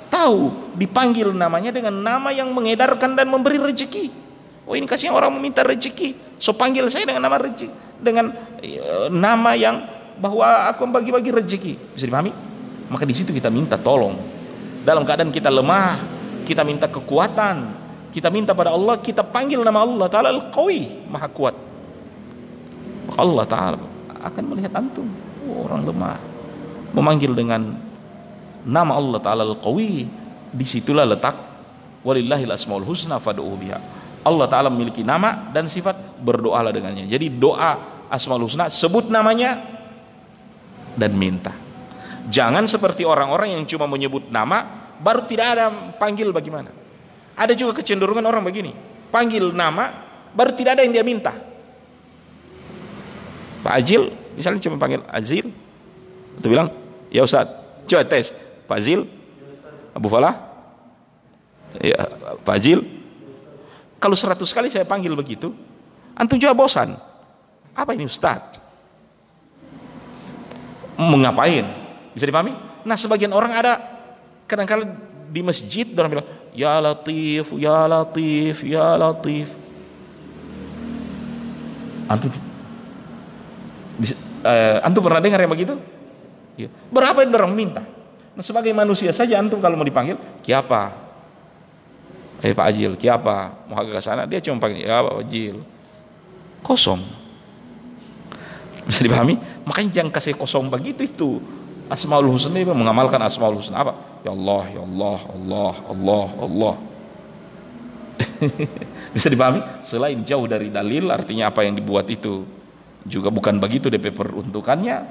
tahu dipanggil namanya dengan nama yang mengedarkan dan memberi rezeki. Oh ini kasih orang meminta rezeki. So panggil saya dengan nama rezeki, dengan e, nama yang bahwa aku membagi-bagi rezeki. Bisa dipahami? Maka di situ kita minta tolong. Dalam keadaan kita lemah, kita minta kekuatan, kita minta pada Allah, kita panggil nama Allah Taala Al-Qawi, Maha Kuat. Allah Taala akan melihat antum, oh, orang lemah, memanggil dengan nama Allah Ta'ala Al-Qawi di situlah letak walillahil asmaul husna fad'u biha. Allah Ta'ala memiliki nama dan sifat berdoalah dengannya. Jadi doa asmaul husna sebut namanya dan minta jangan seperti orang-orang yang cuma menyebut nama baru tidak ada panggil bagaimana. Ada juga kecenderungan orang begini panggil nama baru tidak ada yang dia minta. Pak Ajil misalnya cuma panggil Azil itu bilang ya Ustaz coba tes Pak Zil Abu Falah ya, Pak Zil kalau seratus kali saya panggil begitu antum juga bosan. Apa ini Ustaz? Mengapain bisa dipahami nah sebagian orang ada kadang-kadang di masjid orang bilang ya latif ya latif ya latif antum bisa, eh, antum pernah dengar yang begitu ya. berapa yang orang minta Nah, sebagai manusia saja antum kalau mau dipanggil, kiapa? Eh Pak Ajil, kiapa? Mau agak ke sana, dia cuma panggil, ya Pak Ajil. Kosong. Bisa dipahami? Makanya jangan kasih kosong begitu itu. Asmaul Husna itu mengamalkan Asmaul Husna apa? Ya Allah, ya Allah, Allah, Allah, Allah. *laughs* Bisa dipahami? Selain jauh dari dalil, artinya apa yang dibuat itu juga bukan begitu DP peruntukannya.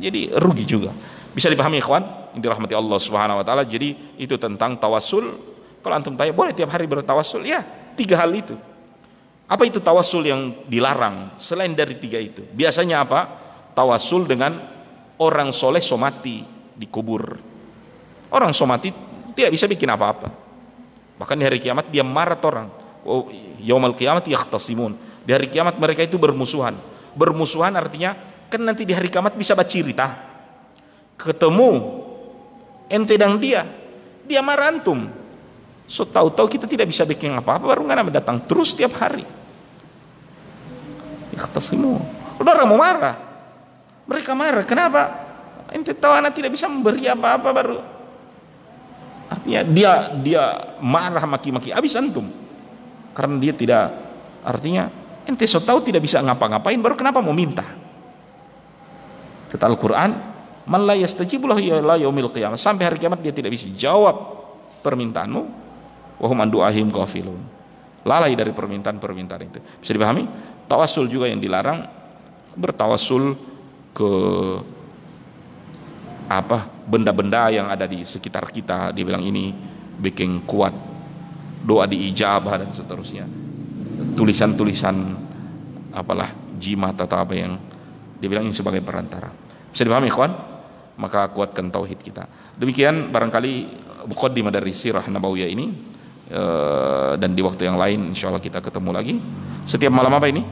Jadi rugi juga. Bisa dipahami ikhwan? Yang dirahmati Allah Subhanahu wa taala. Jadi itu tentang tawasul. Kalau antum tanya, boleh tiap hari bertawasul? Ya, tiga hal itu. Apa itu tawasul yang dilarang selain dari tiga itu? Biasanya apa? Tawasul dengan orang soleh somati dikubur. Orang somati tidak bisa bikin apa-apa. Bahkan di hari kiamat dia marah orang. Oh, yaumal kiamat yakhtasimun. Di hari kiamat mereka itu bermusuhan. Bermusuhan artinya kan nanti di hari kiamat bisa baca cerita ketemu ente dan dia dia marah antum so tahu-tahu kita tidak bisa bikin apa-apa baru nggak datang terus setiap hari ikhtasimu udah orang mau marah mereka marah. Kenapa? Ente tahu anak tidak bisa memberi apa-apa baru. Artinya dia dia marah maki-maki. Habis antum. Karena dia tidak artinya ente so tahu tidak bisa ngapa-ngapain baru kenapa mau minta? Kata Al-Quran man la yastajibu ila yaumil qiyamah. Sampai hari kiamat dia tidak bisa jawab permintaanmu. Wa hum du'ahim ghafilun. Lalai dari permintaan-permintaan itu. Bisa dipahami? Tawasul juga yang dilarang. Bertawasul ke apa benda-benda yang ada di sekitar kita dia bilang ini bikin kuat doa diijabah dan seterusnya tulisan-tulisan apalah jimat atau apa yang dia bilang ini sebagai perantara bisa dipahami kawan maka kuatkan tauhid kita. Demikian barangkali mukaddimah dari sirah nabawiyah ini eh, dan di waktu yang lain insya Allah kita ketemu lagi. Setiap malam apa ini?